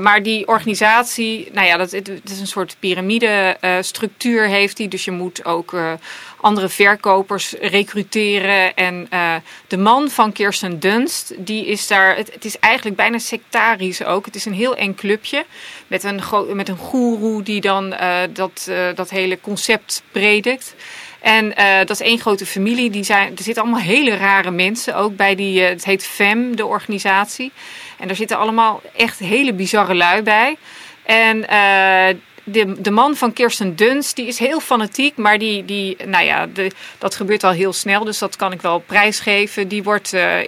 Maar die organisatie, nou ja, dat, het, is een soort piramidestructuur heeft die. Dus je moet ook andere verkopers recruteren. En de man van Kirsten Dunst, die is daar... Het, het is eigenlijk bijna sectarisch ook. Het is een heel eng clubje met een, met een goeroe die dan eh, dat, eh, dat hele concept predikt. En eh, dat is één grote familie. Die zijn, er zitten allemaal hele rare mensen ook bij die. het heet FEM, de organisatie. En daar zitten allemaal echt hele bizarre lui bij. En de, de man van Kirsten Dunst, die is heel fanatiek. Maar die, die nou ja, de, dat gebeurt al heel snel. Dus dat kan ik wel prijsgeven. Die wordt eh,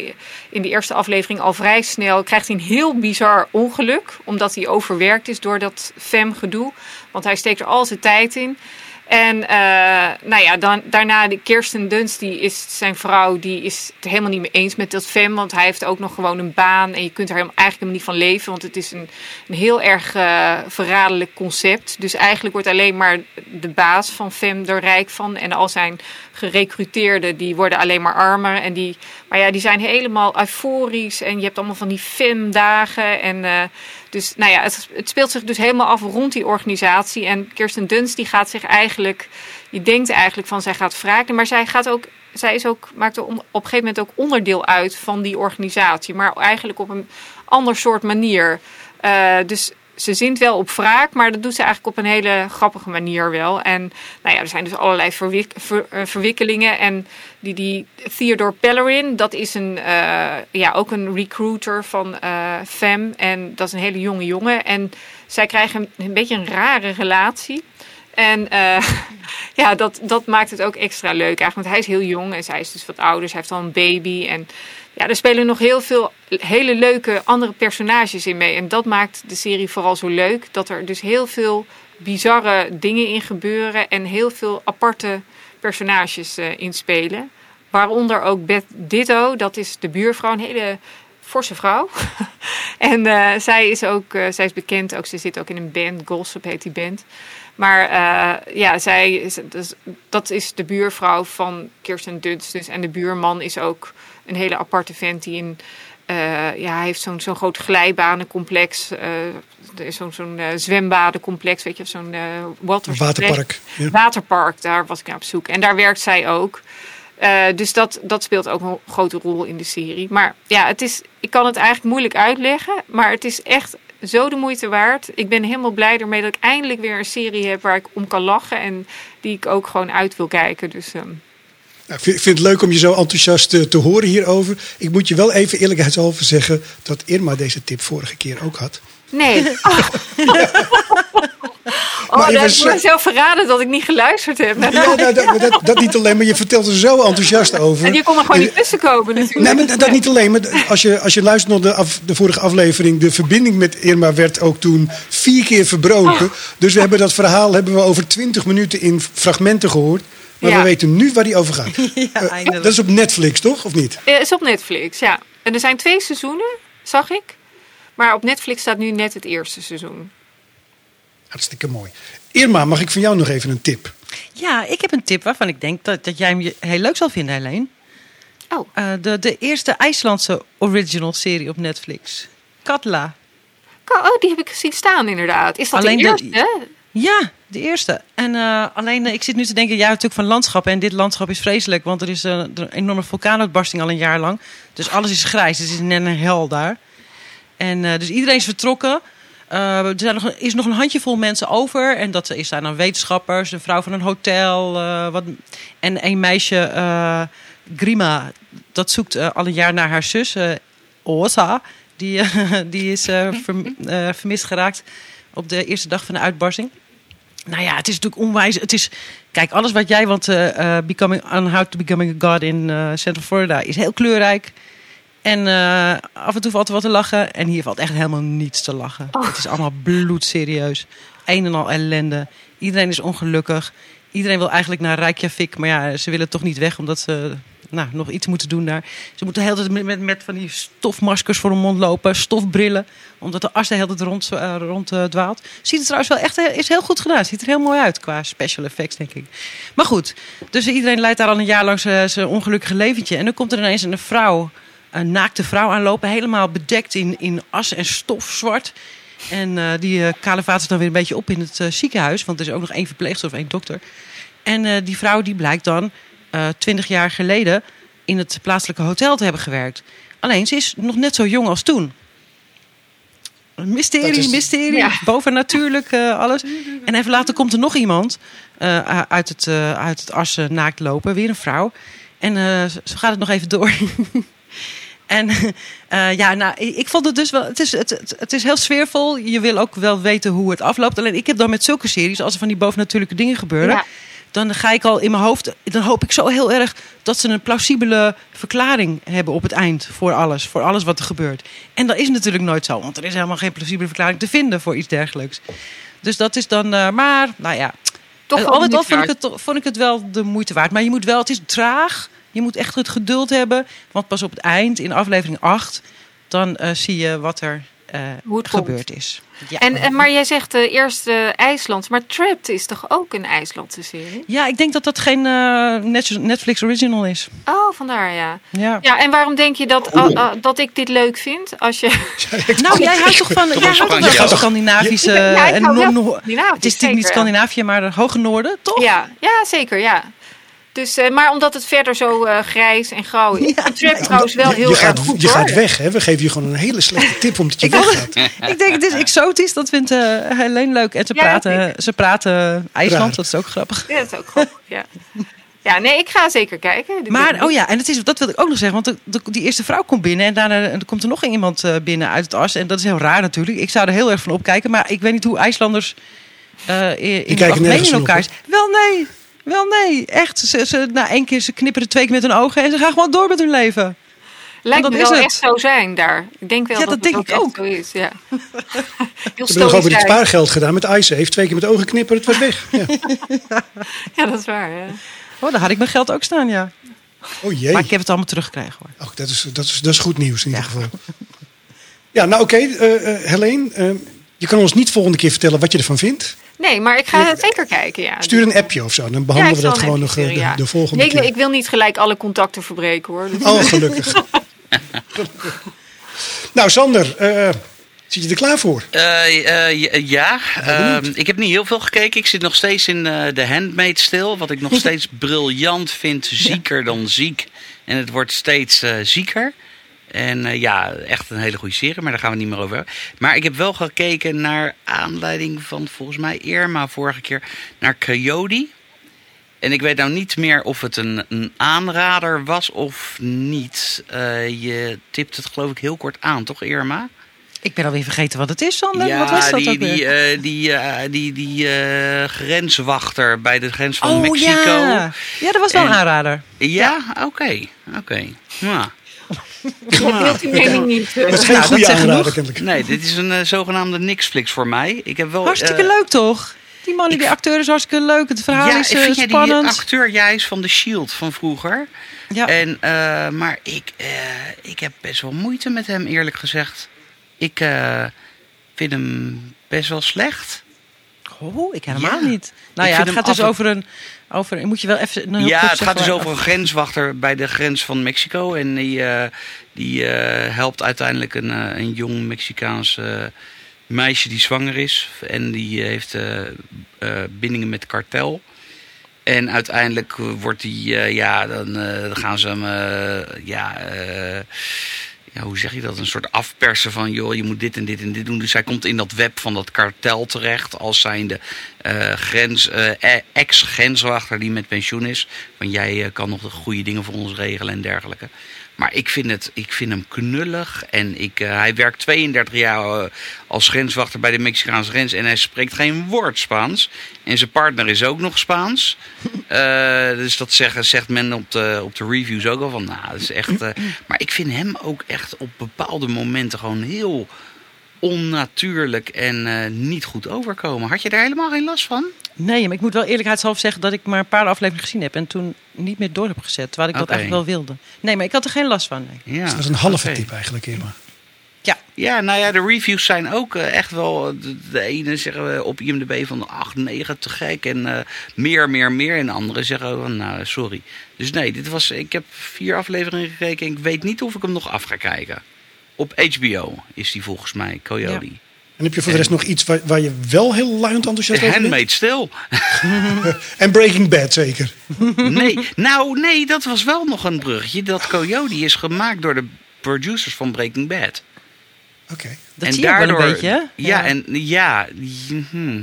in de eerste aflevering al vrij snel. krijgt hij een heel bizar ongeluk. Omdat hij overwerkt is door dat FEM-gedoe. Want hij steekt er al zijn tijd in. En eh, nou ja, dan, daarna de Kirsten Dunst, die is zijn vrouw, die is het helemaal niet mee eens met dat fem. Want hij heeft ook nog gewoon een baan en je kunt er helemaal, eigenlijk helemaal niet van leven. Want het is een, een heel erg eh, verraderlijk concept. Dus eigenlijk wordt alleen maar de baas van fem er rijk van. En al zijn gerecruiteerden, die worden alleen maar armer. En die, maar ja, die zijn helemaal euforisch. En je hebt allemaal van die fem-dagen. En eh, dus nou ja, het, het speelt zich dus helemaal af rond die organisatie. En Kirsten Dunst die gaat zich eigenlijk, je denkt eigenlijk van zij gaat wraken, maar zij gaat ook, zij is ook, maakt op een gegeven moment ook onderdeel uit van die organisatie, maar eigenlijk op een ander soort manier. Eh, dus ze zint wel op wraak, maar dat doet ze eigenlijk op een hele grappige manier wel. En nou ja, er zijn dus allerlei eh, verwikkelingen. En die, die Theodore Pellerin, dat is een, eh, ja, ook een recruiter van eh FEM. En dat is een hele jonge jongen. En zij krijgen een, een beetje een rare relatie. En ja, dat, dat maakt het ook extra leuk eigenlijk. Want hij is heel jong en zij is dus wat ouder. Zij heeft al een baby. En ja, er spelen nog heel veel hele leuke andere personages in mee. En dat maakt de serie vooral zo leuk. Dat er dus heel veel bizarre dingen in gebeuren. En heel veel aparte personages eh, in spelen. Waaronder ook Beth Ditto. Dat is de buurvrouw. Een hele forse vrouw. en eh, zij is ook eh, zij is bekend. Ook, ze zit ook in een band. Gossip heet die band. Maar ja, zij is, dus, dat is de buurvrouw van Kirsten Dunst. Dus, en de buurman is ook een hele aparte vent die in... eh, ja, hij heeft zo'n zo'n groot glijbanencomplex. is zo'n zo'n eh, zwembadencomplex, weet je, zo'n water Waterpark. Ja. Waterpark, daar was ik naar op zoek. En daar werkt zij ook. Dus dat, dat speelt ook een grote rol in de serie. Maar ja, het is, ik kan het eigenlijk moeilijk uitleggen. Maar het is echt zo de moeite waard. Ik ben helemaal blij ermee dat ik eindelijk weer een serie heb waar ik om kan lachen. En die ik ook gewoon uit wil kijken. Dus ehm, Nou, ik vind, het leuk om je zo enthousiast eh, te horen hierover. Ik moet je wel even eerlijkheidshalve zeggen dat Irma deze tip vorige keer ook had. nee. Oh, oh Maar je dat was ik mezelf verraden dat ik niet geluisterd heb. Ja, nou, dat, dat, dat niet alleen, maar je vertelt er zo enthousiast over. En je kon er gewoon niet tussen komen natuurlijk. Nee, maar dat niet alleen. Maar als je, als je luistert naar de, af, de vorige aflevering, de verbinding met Irma werd ook toen vier keer verbroken. Dus we hebben dat verhaal hebben we over twintig minuten in fragmenten gehoord. Maar Ja. we weten nu waar die over gaat. Ja, Eh, dat is op Netflix, toch? Of niet? Eh, is op Netflix, ja. En er zijn twee seizoenen, zag ik. Maar op Netflix staat nu net het eerste seizoen. Hartstikke mooi. Irma, mag ik van jou nog even een tip? Ja, ik heb een tip waarvan ik denk dat, dat jij hem heel leuk zal vinden, Helene. Oh, Eh, de, de eerste IJslandse original serie op Netflix. Katla. Ka- oh die heb ik gezien staan inderdaad. Is dat Alleen de de- eerste? Ja, de eerste. En eh, alleen, eh, ik zit nu te denken, ja, natuurlijk van landschappen. En dit landschap is vreselijk, want er is eh, een enorme vulkaanuitbarsting al een jaar lang. Dus alles is grijs. Het is net een hel daar. En dus iedereen is vertrokken. Er zijn nog, is nog een handjevol mensen over. En dat is daar dan wetenschappers, een vrouw van een hotel. wat, en een meisje, Grima, dat zoekt al een jaar naar haar zus, Osa. Die, die is verm- vermist geraakt op de eerste dag van de uitbarsting. Nou ja, het is natuurlijk onwijs. Het is, kijk, alles wat jij, want eh, becoming, on How to Becoming a God in eh, Central Florida is heel kleurrijk. En af en toe valt er wat te lachen. En hier valt echt helemaal niets te lachen. Het is allemaal bloedserieus. Een en al ellende. Iedereen is ongelukkig. Iedereen wil eigenlijk naar Reykjavik. Maar ja, ze willen toch niet weg omdat ze nou, nog iets moeten doen daar. Ze moeten de hele tijd met, met, van die stofmaskers voor hun mond lopen. Stofbrillen. Omdat de as de hele tijd rond, eh, rond eh, dwaalt. Ziet er trouwens wel echt eh, is heel goed gedaan. Ziet er heel mooi uit qua special effects, denk ik. Maar goed, dus iedereen leidt daar al een jaar lang zijn ongelukkige leventje. En dan komt er ineens een vrouw, een naakte vrouw aanlopen. Helemaal bedekt in, in as en stof zwart. En die eh kalevaat dan weer een beetje op in het ziekenhuis. Want er is ook nog één verpleegster of één dokter. En die vrouw die blijkt dan twintig jaar geleden in het plaatselijke hotel te hebben gewerkt. Alleen ze is nog net zo jong als toen. Een mysterie, is- mysterie, Ja. bovennatuurlijk, eh, alles. En even later komt er nog iemand eh, uit, het, eh, uit het as eh, naakt lopen, weer een vrouw. En eh, zo gaat het nog even door. en eh, ja, nou, ik vond het dus wel. Het is, het, het, het is heel sfeervol. Je wil ook wel weten hoe het afloopt. Alleen ik heb dan met zulke series, als er van die bovennatuurlijke dingen gebeuren. Ja. Dan ga ik al in mijn hoofd. Dan hoop ik zo heel erg dat ze een plausibele verklaring hebben op het eind. Voor alles. Voor alles wat er gebeurt. En dat is natuurlijk nooit zo. Want er is helemaal geen plausibele verklaring te vinden voor iets dergelijks. Dus dat is dan. eh, maar, nou ja. Toch Eh, al met al vond ik, het, vond ik het wel de moeite waard. Maar je moet wel, het is traag. Je moet echt het geduld hebben. Want pas op het eind, in aflevering 8, dan eh, zie je wat er Hoe het komt. gebeurd is. Ja. En, en, maar jij zegt eh, eerst eh, IJsland. Maar Trapped is toch ook een IJslandse serie? ja, ik denk dat dat geen eh, Net- Netflix original is. Oh, vandaar ja. Ja. Ja, en waarom denk je dat, ah, ah, dat ik dit leuk vind? Als je... Nou, jij houdt toch van, jij houdt toch van Scandinavische Ja, ik en Het is natuurlijk niet. Scandinavië, maar het hoge noorden, toch? Ja, ja, zeker, ja. Dus, eh, maar omdat het verder zo eh, grijs en grauw is. Ja, ik trap trouwens wel je, heel je erg gaat, goed je hoor. gaat weg, hè? We geven je gewoon een hele slechte tip omdat je weggaat. ik denk, het is exotisch. Dat vindt eh Helene leuk. En ze Ja, praten, ze praten IJsland. Raar. Dat is ook grappig. Ja, dat is ook grappig. Ja. ja, nee, ik ga zeker kijken. Dit Maar, oh ja, en het is, dat wil ik ook nog zeggen. Want de, de- die eerste vrouw komt binnen en daarna en komt er nog iemand eh, binnen uit het as. En dat is heel raar natuurlijk. Ik zou er heel erg van opkijken. Maar ik weet niet hoe IJslanders eh in, in het nergens in op, elkaar is. Wel nee, wel nee. Echt, ze, ze, na één keer ze knipperen twee keer met hun ogen en ze gaan gewoon door met hun leven. Lijkt dat me is wel het. echt zo zijn daar. Ik denk wel Ja, dat, dat denk het ik echt ook. zo is. Ja. Heel Ik heb nog over dit spaargeld gedaan met Ice. Heeft twee keer met ogen knipperen, het was weg. Ja. Ja, dat is waar. Ja. Oh, daar had ik mijn geld ook staan, ja. Oh jee. Maar ik heb het allemaal teruggekregen hoor. Oh, dat, is, dat, is, dat is goed nieuws in ieder geval. Ja, nou oké. eh, eh, Helene, eh, je kan ons niet volgende keer vertellen wat je ervan vindt. Nee, maar ik ga zeker kijken. Ja. Stuur een appje of zo. Dan behandelen we dat gewoon nog eh, sturen, de, ja. de volgende Nee, ik, keer. ik wil niet gelijk alle contacten verbreken hoor. Dus- Oh, gelukkig. nou, Sander, eh, zit je er klaar voor? Eh, eh, ja, ja. Ehm, ik heb niet heel veel gekeken. Ik zit nog steeds in eh The Handmaid stil. Wat ik nog steeds briljant vind. Zieker dan ziek. En het wordt steeds eh, zieker. En eh, ja, echt een hele goede serie. Maar daar gaan we het niet meer over hebben. Maar ik heb wel gekeken naar aanleiding van volgens mij Irma vorige keer. Naar Coyote. En ik weet nou niet meer of het een, een aanrader was of niet. Eh, je tipt het geloof ik heel kort aan, toch Irma? Ik ben alweer vergeten wat het is, Sander. Ja, wat was dat die, ook die, eh, die, die, die eh, grenswachter bij de grens van oh Mexico. ja. Ja, dat was wel een En- aanrader. Ja, oké. Oké. Ja. Ik deelt die mening niet. Dat is geen dat goede aanrader, kennelijk. Nee, dit is een eh, zogenaamde Nixflix voor mij. Ik heb wel, Hartstikke eh, leuk toch? Die man, die acteur is hartstikke leuk. Het verhaal Ja, is eh, vind jij die spannend. acteur juist van The Shield van vroeger? ja. En, eh, maar ik, eh, ik heb best wel moeite met hem, eerlijk gezegd. Ik eh, vind hem best wel slecht. Oh, ik helemaal Ja. niet. Nou Ik ja, het gaat dus af over een... Over, moet je wel even... Ja, het gaat dus over een grenswachter bij de grens van Mexico. En die, eh, die eh, helpt uiteindelijk een, eh, een jong Mexicaans meisje die zwanger is. En die heeft bindingen met kartel. En uiteindelijk wordt die, ja, dan, gaan ze hem, ja, ja, hoe zeg je dat? Een soort afpersen van, joh, je moet dit en dit en dit doen. Dus hij komt in dat web van dat kartel terecht als zijnde eh, grens, eh, eh, ex-grenswachter die met pensioen is. Van jij eh, kan nog de goede dingen voor ons regelen en dergelijke. Maar ik vind, het, ik vind hem knullig. En ik, eh, hij werkt 32 jaar eh, als grenswachter bij de Mexicaanse grens. En hij spreekt geen woord Spaans. En zijn partner is ook nog Spaans. Eh, dus dat zeggen, zegt men op de, op de reviews ook al van. Nou, dat is echt. maar ik vind hem ook echt op bepaalde momenten gewoon heel onnatuurlijk en niet goed overkomen. Had je daar helemaal geen last van? Nee, maar ik moet wel eerlijkheidshalve zeggen dat ik maar een paar afleveringen gezien heb. En toen niet meer door heb gezet. Terwijl ik dat eigenlijk wel wilde. Nee, maar ik had er geen last van. Nee. Ja, Dat is een halve tip eigenlijk, Irma. Ja, Ja, nou ja, de reviews zijn ook eh, echt wel. eh, De, de ene zeggen we op IMDb van 8, 9 te gek. En eh, meer, meer, meer. En de andere zeggen van nou, sorry. Dus nee, dit was, ik heb vier afleveringen gekeken. En ik weet niet of ik hem nog af ga kijken. Op HBO is die volgens mij, Coyote. En heb je voor de rest nog iets waar, waar je wel heel luidend enthousiast De over bent? Handmaid stil. En Breaking Bad zeker. Nee, nou nee, dat was wel nog een bruggetje. Dat Coyote is gemaakt door de producers van Breaking Bad. Oké. dat zie je ook wel een beetje. hè? Ja, en ja, hm,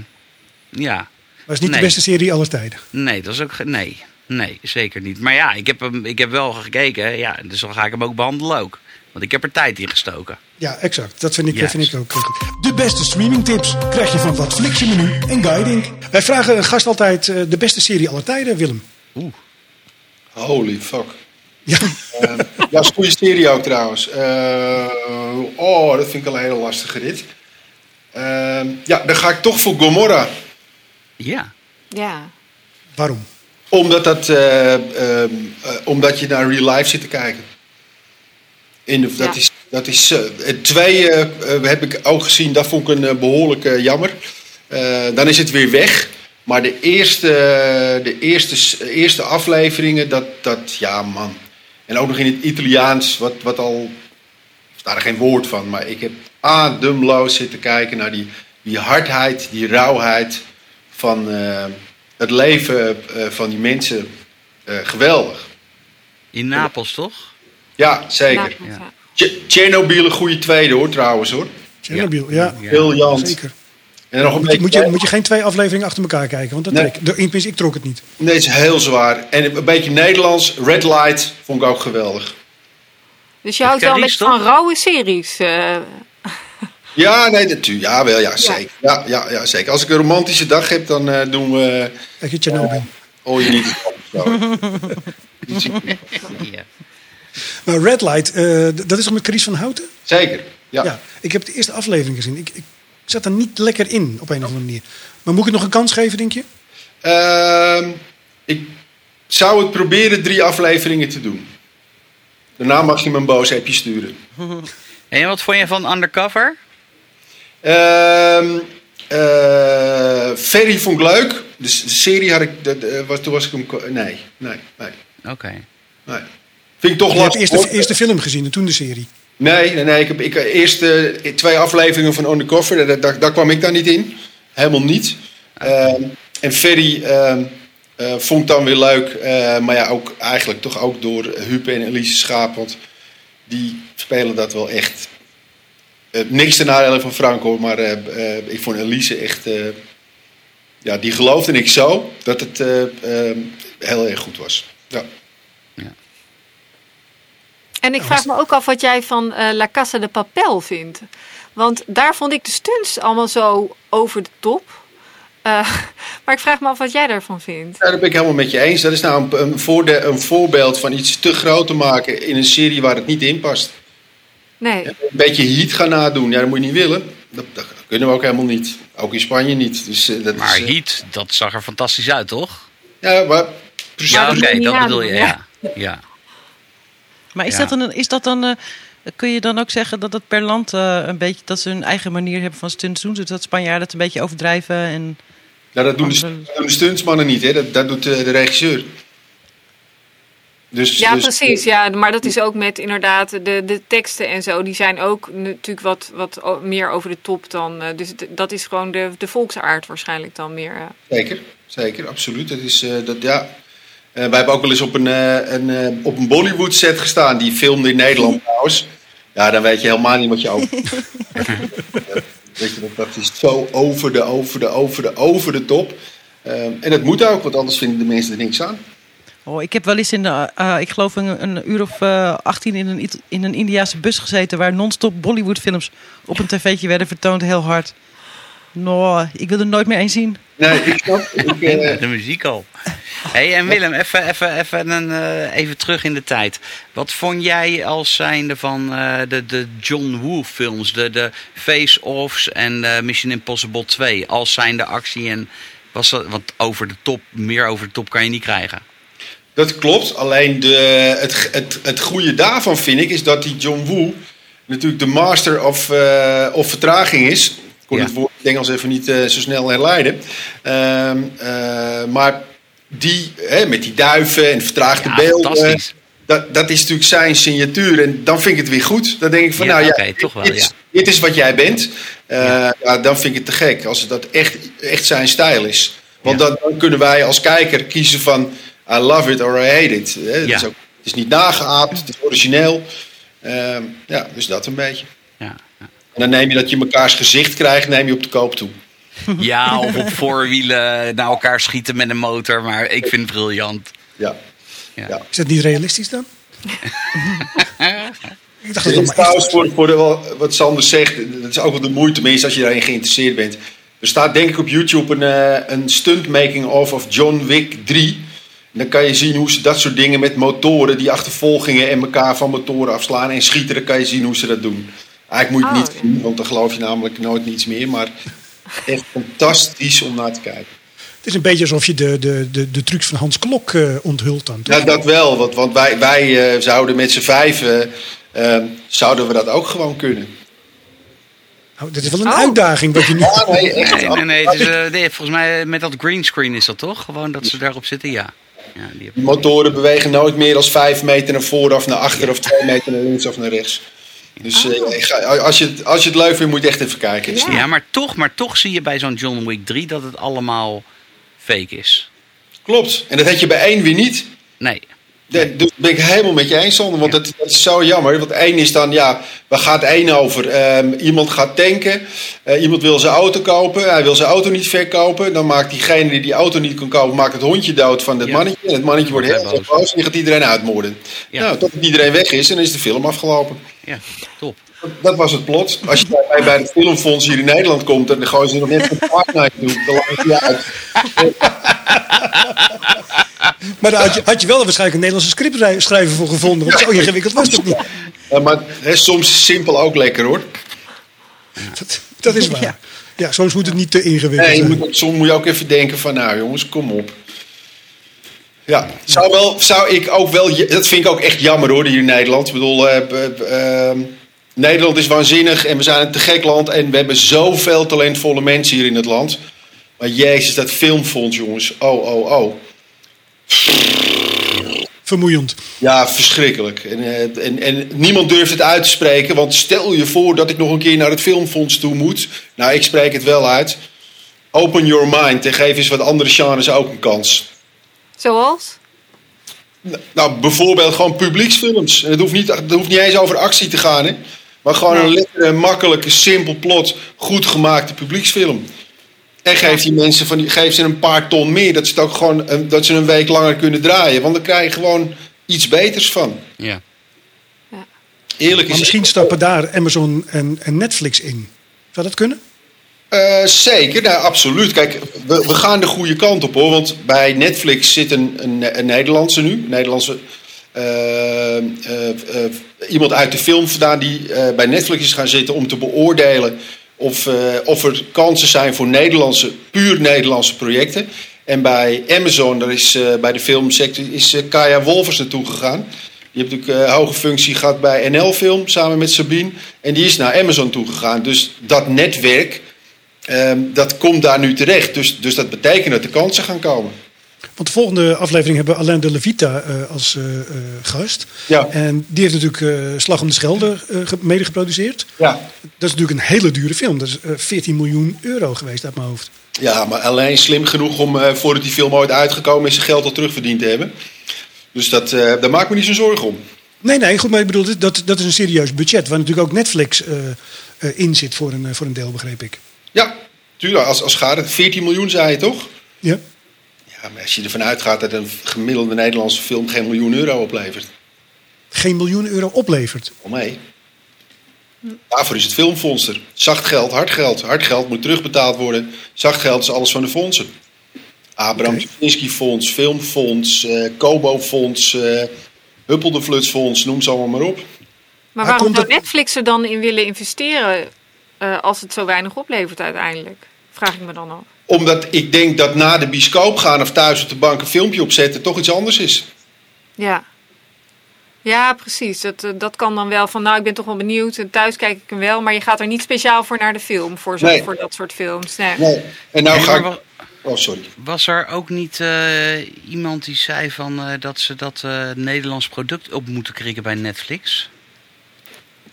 ja. Maar het is niet Nee. de beste serie aller tijden. Nee, dat is ook nee, nee, zeker niet. Maar ja, ik heb hem, ik heb wel gekeken, ja, dus dan ga ik hem ook behandelen ook, want ik heb er tijd in gestoken. Ja, exact. Dat vind ik, vind ik ook. De beste streamingtips krijg je van Wat Flix je menu en guiding. Wij vragen een gast altijd eh, de beste serie aller tijden, Willem. Holy fuck. Ja, Eh, ja, dat is een goede serie ook trouwens. Eh, oh, dat vind ik al een hele lastige rit. Eh, ja, dan ga ik toch voor Gomorra. Ja, Ja. waarom? Omdat, dat, eh, ehm, eh, omdat je naar real life zit te kijken. In de, dat is, dat is, eh, het twee eh, eh, heb ik ook gezien, dat vond ik een eh, behoorlijk eh, jammer. Eh, dan is het weer weg. Maar de eerste, de eerste, eerste afleveringen, dat, dat, ja man. En ook nog in het Italiaans, wat, wat al, ik sta er geen woord van. Maar ik heb ademloos zitten kijken naar die, die hardheid, die rauwheid van eh, het leven eh, van die mensen eh, geweldig. In Napels, toch? Ja, zeker. Ja. Chernobyl een goede tweede hoor, trouwens hoor. Chernobyl, ja. Ja. Briljant. Zeker. En nog een Moet je, beetje... moet, je, moet je geen twee afleveringen achter elkaar kijken, want dat Nee. trek, de, tenminste, ik trok het niet. Nee, het is heel zwaar. En een beetje Nederlands. Red Light vond ik ook geweldig. Dus je houdt wel een beetje van rauwe series. eh. Ja, nee, natuurlijk. Ja, wel, ja, zeker. Ja, ja, ja, zeker. Als ik een romantische dag heb, dan eh, doen we... Kijk je Chernobyl. Oh, je niet. Zo. Ja. Maar Red Light, eh, dat is toch met Chris van Houten? Zeker, ja. Ja. Ik heb de eerste aflevering gezien. Ik, ik zat er niet lekker in, op een of andere manier. Maar moet ik het nog een kans geven, denk je? Ehm, ik zou het proberen drie afleveringen te doen. Daarna mag je me een boos appje sturen. En wat vond je van Undercover? Ehm eh, Ferry vond ik leuk. De, serie had ik... De, de- was, toen was ik hem... Nee, nee, nee. Oké. nee. Vind ik toch Je hebt lastig. eerst de, eerst de film gezien en toen de serie. Nee, nee, nee. Ik heb ik, eerst eh, twee afleveringen van Undercover. Daar, daar, daar kwam ik dan niet in. Helemaal niet. Ehm, en Ferry ehm, eh, vond ik dan weer leuk. eh, maar ja, ook, eigenlijk toch ook door Hupe en Elise Schaap. Want die spelen dat wel echt. Eh, niks ten nadele van Frank hoor. Maar eh, eh, ik vond Elise echt... eh, ja, die geloofde ik zo dat het eh, heel erg goed was. Ja. En ik vraag me ook af wat jij van eh, La Casa de Papel vindt. Want daar vond ik de stunts allemaal zo over de top. Eh, maar ik vraag me af wat jij daarvan vindt. Ja, dat ben ik helemaal met je eens. Dat is nou een, een, voorde- een voorbeeld van iets te groot te maken in een serie waar het niet in past. Nee. Een beetje heat gaan nadoen, ja, dat moet je niet willen. Dat, dat kunnen we ook helemaal niet. Ook in Spanje niet. Dus, eh, dat Maar is, Heat, dat zag er fantastisch uit, toch? ja, maar precies. Ja, dat oké, dat bedoel je, ja. ja. ja. Maar is Ja. dat dan, is dat dan eh, kun je dan ook zeggen dat het per land eh, een beetje, dat ze hun eigen manier hebben van stunts doen? Dus dat Spanjaarden het een beetje overdrijven en... Nou, dat doen de, Andere- dat doen de stuntsmannen niet, hè. Dat, dat doet eh, de regisseur. Dus, Ja, dus- precies. Ja, maar dat is ook met inderdaad de, de teksten en zo. Die zijn ook natuurlijk wat, wat meer over de top dan. eh, dus dat is gewoon de, de volksaard waarschijnlijk dan meer. eh. Zeker, zeker, absoluut. Dat is, eh, dat, ja. Eh, wij hebben ook wel eens op een, eh, een, eh, op een Bollywood set gestaan. Die filmde in Nederland trouwens. Ja, dan weet je helemaal niet wat je over. weet je, dat, dat is zo over de, over de, over de, over de top. En dat moet ook, want anders vinden de mensen er niks aan. Oh, ik heb wel eens in de, eh, ik geloof een, een uur of eh 18 in een, in een Indiase bus gezeten waar non-stop Bollywood films op een tv'tje werden vertoond, heel hard. No, ik wil er nooit meer een zien. Nee, ik snap. Ik, eh, De muziek al. hey, en Willem, even, even, even, een, eh, even terug in de tijd. Wat vond jij als zijnde van eh, de, de John Woo films, de, de Face-Offs en eh, Mission Impossible 2, als zijnde actie en was dat, want over de top, meer over de top kan je niet krijgen. Dat klopt. Alleen de, het, het, het goede daarvan vind ik is dat die John Woo natuurlijk de master of, eh, of vertraging is. Kon Ja. het woord Engels even niet eh, zo snel herleiden. Ehm, eh, maar die, hè, met die duiven en vertraagde Ja, beelden. Dat, dat is natuurlijk zijn signatuur. En dan vind ik het weer goed. Dan denk ik van, Ja, nou ja, oké, toch wel, dit, is- ja. dit is wat jij bent. Eh, ja, dan vind ik het te gek. Als het dat echt, echt zijn stijl is. Want dan, dan kunnen wij als kijker kiezen van... I love it or I hate it. Hè, dat is ook, het is niet nageaapt, het is origineel. Ehm, ja, dus dat een beetje. Ja. En dan neem je dat je mekaars gezicht krijgt, neem je op de koop toe. ja, of op voorwielen naar elkaar schieten met een motor, maar ik vind het briljant. Ja. Ja. Ja. Is dat niet realistisch dan? ik dacht dat maar trouwens voor, voor de, wat Sander zegt, dat is ook wel de moeite, tenminste als je daarin geïnteresseerd bent. Er staat denk ik op YouTube een, eh, een stunt making of of John Wick 3. En dan kan je zien hoe ze dat soort dingen met motoren, die achtervolgingen en elkaar van motoren afslaan en schieten, dan kan je zien hoe ze dat doen. Eigenlijk moet je het Oh, niet zien, want dan geloof je namelijk nooit niets meer. Maar echt fantastisch om naar te kijken. Het is een beetje alsof je de, de, de, de trucs van Hans Klok eh, onthult dan. toch? Ja, dat wel, want, want wij, wij eh, zouden met z'n vijven, eh, zouden we dat ook gewoon kunnen. Nou, dat is wel een Oh. uitdaging wat je nu... Ja, nee, echt. Nee, eh, nee, volgens mij met dat greenscreen is dat toch? Gewoon dat ze daarop zitten, ja. ja Die motoren bewegen nooit meer dan vijf meter naar voren of naar achter of twee meter naar links of naar rechts. Dus eh, ik ga- als, je het, als je het leuk vindt, moet je echt even kijken. Ja. Ja, maar toch, maar toch zie je bij zo'n John Wick 3 dat het allemaal fake is. Klopt. En dat had je bij één weer niet. Nee. Nee, dus ben ik helemaal met je eens, Sander. Want dat, dat is zo jammer. Want één is dan, ja, waar gaat één over? Ehm, iemand gaat tanken. Eh, iemand wil zijn auto kopen. Hij wil zijn auto niet verkopen. Dan maakt diegene die die auto niet kan kopen, maakt het hondje dood van het Ja. mannetje. En het mannetje wordt heel erg boos. En die gaat iedereen uitmoorden. Ja. Nou, totdat iedereen weg is en dan is de film afgelopen. Ja, top. Dat was het plot. Als je bij bij het filmfonds hier in Nederland komt, dan gooien ze nog net een je toe. Dan laat je je uit. Maar daar had je, had je wel waarschijnlijk een Nederlandse scriptschrijver voor gevonden. Want zo ingewikkeld was het niet. Ja, maar hè, soms is simpel ook lekker hoor. Dat, dat is waar. Ja. soms moet het niet te ingewikkeld Nee, zijn. moet, soms moet je ook even denken van, nou jongens, kom op. Ja, zou, wel, zou ik ook wel, dat vind ik ook echt jammer hoor, hier in Nederland. Ik bedoel, eh, ehm, Nederland is waanzinnig en we zijn een te gek land en we hebben zoveel talentvolle mensen hier in het land. Maar jezus, dat filmfonds jongens, oh, oh, oh. Vermoeiend. Ja, verschrikkelijk. En, eh, en, en niemand durft het uit te spreken, want stel je voor dat ik nog een keer naar het filmfonds toe moet. Nou, ik spreek het wel uit. Open your mind en geef eens wat andere genres ook een kans. Zoals? Nou, bijvoorbeeld gewoon publieksfilms. En het hoeft niet, het hoeft niet eens over actie te gaan, hè. Maar gewoon een lekkere, makkelijke, simpel plot, goed gemaakte publieksfilm. En geef die mensen van die, geef ze een paar ton meer, dat ze het ook gewoon een, dat ze een week langer kunnen draaien. Want dan krijg je gewoon iets beters van. Ja. Eerlijk Maar is misschien stappen daar Amazon en, en Netflix in. Zou dat kunnen? Eh, zeker, nou, absoluut. Kijk, we, we gaan de goede kant op hoor. Want bij Netflix zit een, een, Nederlandse nu. Een eh, eh, iemand uit de film vandaan die bij Netflix is gaan zitten om te beoordelen of, of er kansen zijn voor Nederlandse, puur Nederlandse projecten. En bij Amazon, daar is bij de filmsector, is Kaya Wolvers naartoe gegaan. Die heeft natuurlijk hoge functie gehad bij NL Film samen met Sabine. En die is naar Amazon toe gegaan. Dus dat netwerk, Ehm, dat komt daar nu terecht. Dus, dus dat betekent dat de kansen gaan komen. Want de volgende aflevering hebben we Alain de Levita eh, als eh, eh, gast. Ja. En die heeft natuurlijk Slag om de Schelde mede geproduceerd. Ja. Dat is natuurlijk een hele dure film. Dat is eh, 14 miljoen euro geweest uit mijn hoofd. Ja, maar alleen slim genoeg om voordat die film ooit uitgekomen is, zijn geld al terugverdiend te hebben. Dus dat, daar maak ik me niet zo zorgen om. Nee, nee, goed, maar ik bedoel, dat, dat is een serieus budget. Waar natuurlijk ook Netflix in zit voor een, voor een deel, begreep ik. Ja, tuurlijk, als, als gaat het. 14 miljoen zei je toch? Ja. Ja, maar als je ervan uitgaat dat een gemiddelde Nederlandse film geen miljoen euro oplevert. Geen miljoen euro oplevert. Om mee. Daarvoor is het filmfonds er. Zacht geld, hard geld. Hard geld moet terugbetaald worden. Zacht geld is alles van de fondsen. Abraham. Tuschinski Fonds, Filmfonds, eh Kobo Fonds, eh Huppel de Fluts Fonds, noem ze allemaal maar op. Maar waarom zou Netflix er dan in willen investeren eh, als het zo weinig oplevert uiteindelijk? Vraag ik me dan af. Omdat ik denk dat na de bioscoop gaan of thuis op de bank een filmpje opzetten toch iets anders is. Ja. Ja, precies. Dat, eh, dat kan dan wel van, nou, ik ben toch wel benieuwd. En thuis kijk ik hem wel, maar je gaat er niet speciaal voor naar de film. Voor, zo, Nee. voor dat soort films. Nee. Nee. En nou ga ik... Oh, sorry. Was er ook niet eh, iemand die zei van, eh, dat ze dat eh, Nederlands product op moeten krikken bij Netflix?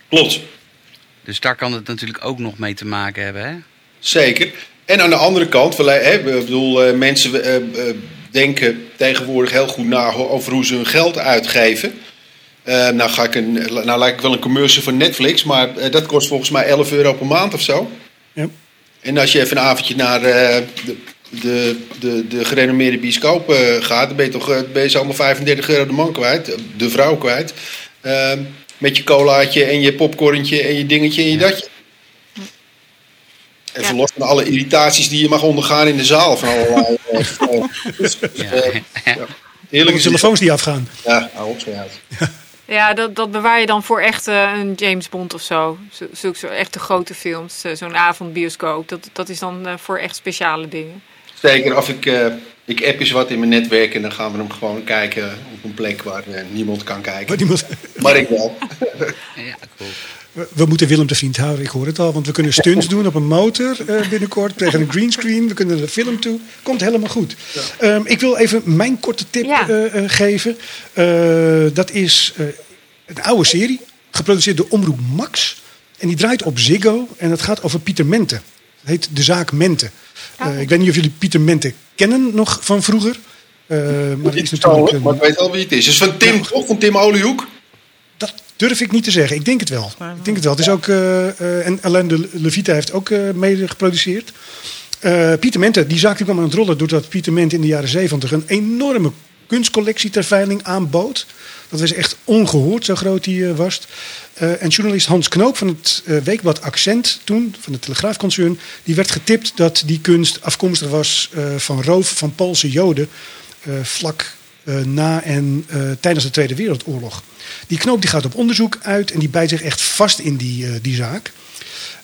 Klopt. Dus daar kan het natuurlijk ook nog mee te maken hebben, hè? Zeker. En aan de andere kant, we, hè, ik bedoel, eh, mensen eh, eh, denken tegenwoordig heel goed na over hoe ze hun geld uitgeven. Eh, nou, ga ik een, nou lijkt ik wel een commercial van Netflix, maar dat kost volgens mij 11 euro per maand of zo. Ja. En als je even een avondje naar eh, de, de, de, de gerenommeerde bioscoop eh, gaat, dan ben je toch ben je zomaar 35 euro de man kwijt, de vrouw kwijt. Eh, met je colaatje en je popcornje en je dingetje en je datje. Even Ja. los van alle irritaties die je mag ondergaan in de zaal van allerlei. eh, eh, dus, Ja. eh, ja. Telefoons die afgaan. Ja, hou op uit. Ja, dat, dat bewaar je dan voor echt eh, een James Bond of zo. Zo- Zulke zo echte grote films. eh, Zo'n avondbioscoop. Dat, dat is dan eh, voor echt speciale dingen. Zeker of ik, eh, ik app eens wat in mijn netwerk en dan gaan we hem gewoon kijken op een plek waar eh, niemand kan Maar, kijken. niemand, Maar ik wel. Ja, cool. we- we moeten Willem de Vriend houden, ik hoor het al. Want we kunnen stunts doen op een motor eh, binnenkort. Tegen een greenscreen. We kunnen naar de film toe. Komt helemaal goed. Ehm, ik wil even mijn korte tip Ja. eh, eh, geven. Eh, dat is eh, een oude serie. Geproduceerd door Omroep Max. En die draait op Ziggo. En dat gaat over Pieter Mente. Het heet De Zaak Mente. Eh, ik weet niet of jullie Pieter Mente kennen nog van vroeger. Eh, maar is natuurlijk een- maar ik weet wel wie het is. Dus van Tim, toch? Van Tim Oliehoek? Dat durf ik niet te zeggen. Ik denk het wel. Ik denk het wel. Het is ook, eh, eh, en Alain de Levita heeft ook eh, mede geproduceerd. Eh, Pieter Mente, die zaak die kwam aan het rollen doordat Pieter Mente in de jaren zeventig een enorme kunstcollectie ter veiling aanbood. Dat was echt ongehoord, zo groot die eh, was. Eh, en journalist Hans Knoop van het eh, weekblad Accent toen, van het Telegraafconcern, die werd getipt dat die kunst afkomstig was van roof van Poolse Joden vlak na en tijdens de Tweede Wereldoorlog. Die Knoop die gaat op onderzoek uit en die bijt zich echt vast in die, die zaak.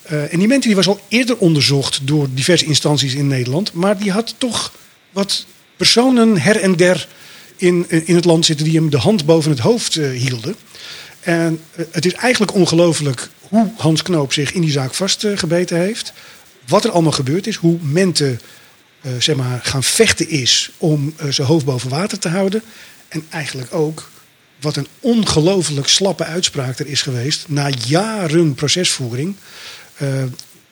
En die Mente die was al eerder onderzocht door diverse instanties in Nederland. Maar die had toch wat personen her en der in, in het land zitten die hem de hand boven het hoofd eh, hielden. En eh, het is eigenlijk ongelooflijk hoe Hans Knoop zich in die zaak vastgebeten heeft. Wat er allemaal gebeurd is. Hoe Mente eh, zeg maar, gaan vechten is om zijn hoofd boven water te houden. En eigenlijk ook wat een ongelooflijk slappe uitspraak er is geweest. Na jaren procesvoering.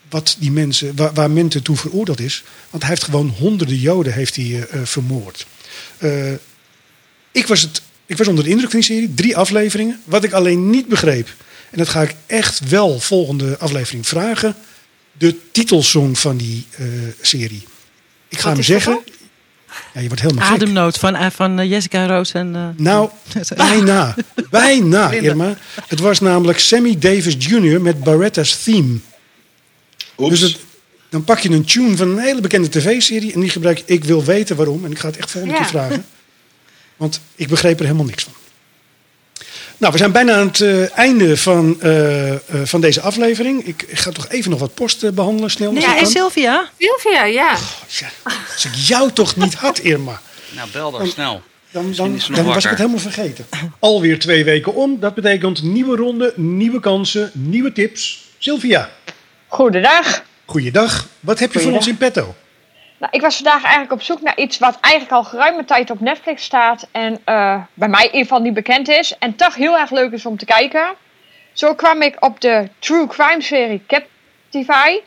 wat die mensen, waar, Mente toe veroordeeld is. Want hij heeft gewoon honderden Joden heeft hij, vermoord. Ik, was het, ik was onder de indruk van die serie. Drie afleveringen. Wat ik alleen niet begreep. En dat ga ik echt wel volgende aflevering vragen. De titelsong van die eh, serie. Ik ga Wat hem zeggen. Ja, je wordt helemaal gek. Ademnood van, eh, van eh, Jessica Roos en... eh, Nou, bijna. Bijna, Irma. Het was namelijk Sammy Davis Jr. met Barretta's Theme. Oeps. Dus het, dan pak je een tune van een hele bekende tv-serie... en die gebruik je Ik wil weten waarom. En ik ga het echt volgende Ja. keer vragen. Want ik begreep er helemaal niks van. Nou, we zijn bijna aan het eh, einde van, eh, eh, van deze aflevering. Ik, ik ga toch even nog wat post eh, behandelen, snel. als ja, en. Sylvia? Sylvia, ja. Ja, als ik jou toch niet had, Irma... Nou, bel dan snel. Dan, Misschien dan, nog dan was ik het helemaal vergeten. Alweer twee weken om. Dat betekent nieuwe ronde, nieuwe kansen, nieuwe tips. Sylvia, Goedendag. goeiedag. Wat heb je voor ons in petto? Nou, ik was vandaag eigenlijk op zoek naar iets wat eigenlijk al geruime tijd op Netflix staat. En eh, bij mij in ieder geval niet bekend is. En toch heel erg leuk is om te kijken. Zo kwam ik op de True Crime serie Captify.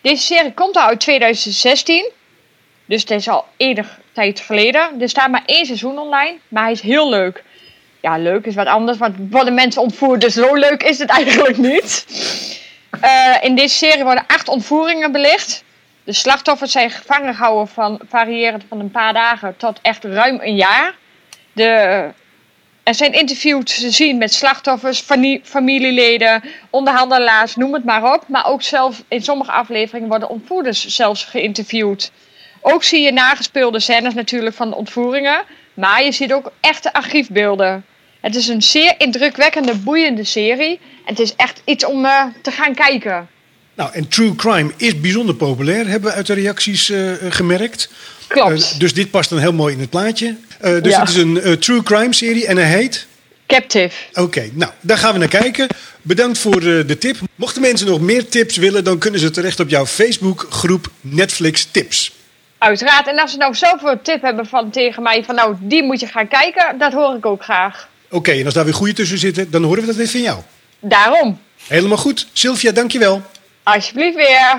Deze serie komt al uit 2016. Dus het is al enig tijd geleden. Er staat maar één seizoen online. Maar hij is heel leuk. Ja, leuk is wat anders. Want worden mensen ontvoerd. Dus zo leuk is het eigenlijk niet. Eh, in deze serie worden acht ontvoeringen belicht. De slachtoffers zijn gevangen gehouden van variërend van een paar dagen tot echt ruim een jaar. De, er zijn interviews te zien met slachtoffers, fami- familieleden, onderhandelaars, noem het maar op. Maar ook zelf in sommige afleveringen worden ontvoerders zelfs geïnterviewd. Ook zie je nagespeelde scènes natuurlijk van de ontvoeringen. Maar je ziet ook echte archiefbeelden. Het is een zeer indrukwekkende, boeiende serie. En het is echt iets om eh, te gaan kijken. Nou, en true crime is bijzonder populair, hebben we uit de reacties eh, gemerkt. Klopt. Eh, dus dit past dan heel mooi in het plaatje. Eh, dus Ja. het is een true crime serie en hij heet... Captive. Oké, nou, daar gaan we naar kijken. Bedankt voor de tip. Mochten mensen nog meer tips willen, dan kunnen ze terecht op jouw Facebookgroep Netflix Tips. Uiteraard. En als ze nou een tip hebben van tegen mij van nou, die moet je gaan kijken, dat hoor ik ook graag. Oké, en als daar weer goede tussen zitten, dan horen we dat weer van jou. Daarom. Helemaal goed. Sylvia, dankjewel. Alsjeblieft weer.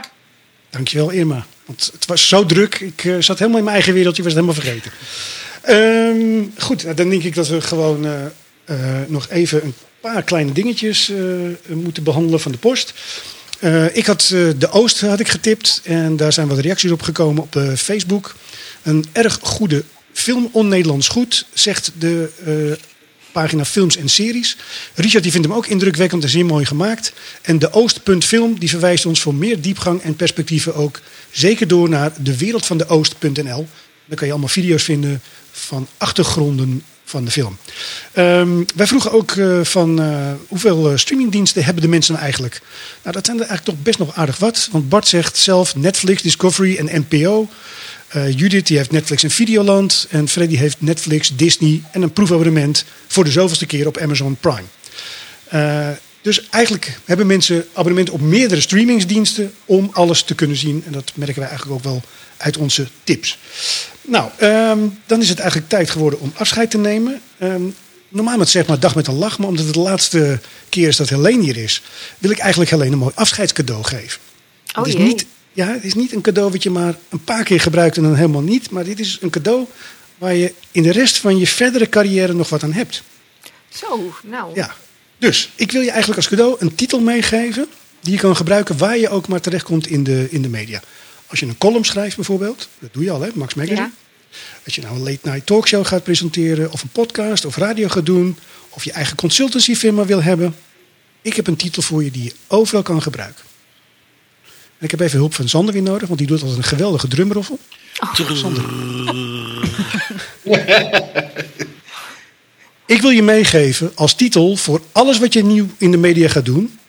Dankjewel, Irma. Want het was zo druk. Ik eh, zat helemaal in mijn eigen wereldje, was het helemaal vergeten. Ehm, goed, nou, dan denk ik dat we gewoon eh, eh, nog even een paar kleine dingetjes moeten behandelen van de post. Ik had de Oost had ik getipt en daar zijn wat reacties op gekomen op Facebook. Een erg goede film, on-Nederlands goed, zegt de pagina films en series. Richard die vindt hem ook indrukwekkend en zeer mooi gemaakt. En de Oost.film die verwijst ons voor meer diepgang en perspectieven ook zeker door naar de wereld van de Oost.nl. Daar kan je allemaal video's vinden van achtergronden van de film. Ehm, wij vroegen ook eh, van eh, hoeveel eh, streamingdiensten hebben de mensen nou eigenlijk? Nou, dat zijn er eigenlijk toch best nog aardig wat. Want Bart zegt zelf Netflix, Discovery en NPO. Eh, Judith die heeft Netflix en Videoland. En Freddy heeft Netflix, Disney en een proefabonnement voor de zoveelste keer op Amazon Prime. Eh, dus eigenlijk hebben mensen abonnementen op meerdere streamingsdiensten om alles te kunnen zien. En dat merken wij eigenlijk ook wel uit onze tips. Nou, ehm, dan is het eigenlijk tijd geworden om afscheid te nemen. Ehm, normaal met zeg maar dag met een lach, maar omdat het de laatste keer is dat Helene hier is, wil ik eigenlijk Helene een mooi afscheidscadeau geven. Oh het, is jee. niet, ja, het is niet een cadeau wat je maar een paar keer gebruikt en dan helemaal niet. Maar dit is een cadeau waar je in de rest van je verdere carrière nog wat aan hebt. Zo, nou. Ja. Dus ik wil je eigenlijk als cadeau een titel meegeven die je kan gebruiken waar je ook maar terechtkomt in de, in de media. Als je een column schrijft bijvoorbeeld, dat doe je al hè, Max Magazine. Ja. Als je nou een late night talkshow gaat presenteren of een podcast of radio gaat doen of je eigen consultancyfirma wil hebben. Ik heb een titel voor je die je overal kan gebruiken. En ik heb even hulp van Sander weer nodig, want die doet altijd een geweldige drumroffel. Sander. Ik wil je meegeven als titel voor alles wat je nieuw in de media gaat doen.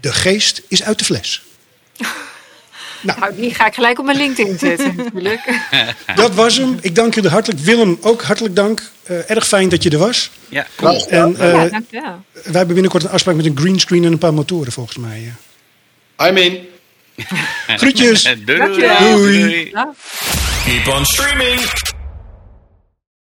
De geest is uit de fles. Nou, die ga ik gelijk op mijn LinkedIn zetten natuurlijk. Dat was hem. Ik dank je hartelijk. Willem, ook hartelijk dank. Eh, erg fijn dat je er was. Ja, Nou, En eh, ja, dankjewel. wij hebben binnenkort een afspraak met een greenscreen en een paar motoren volgens mij. I'm in. Groetjes. doei. Doei. doei. Keep on streaming.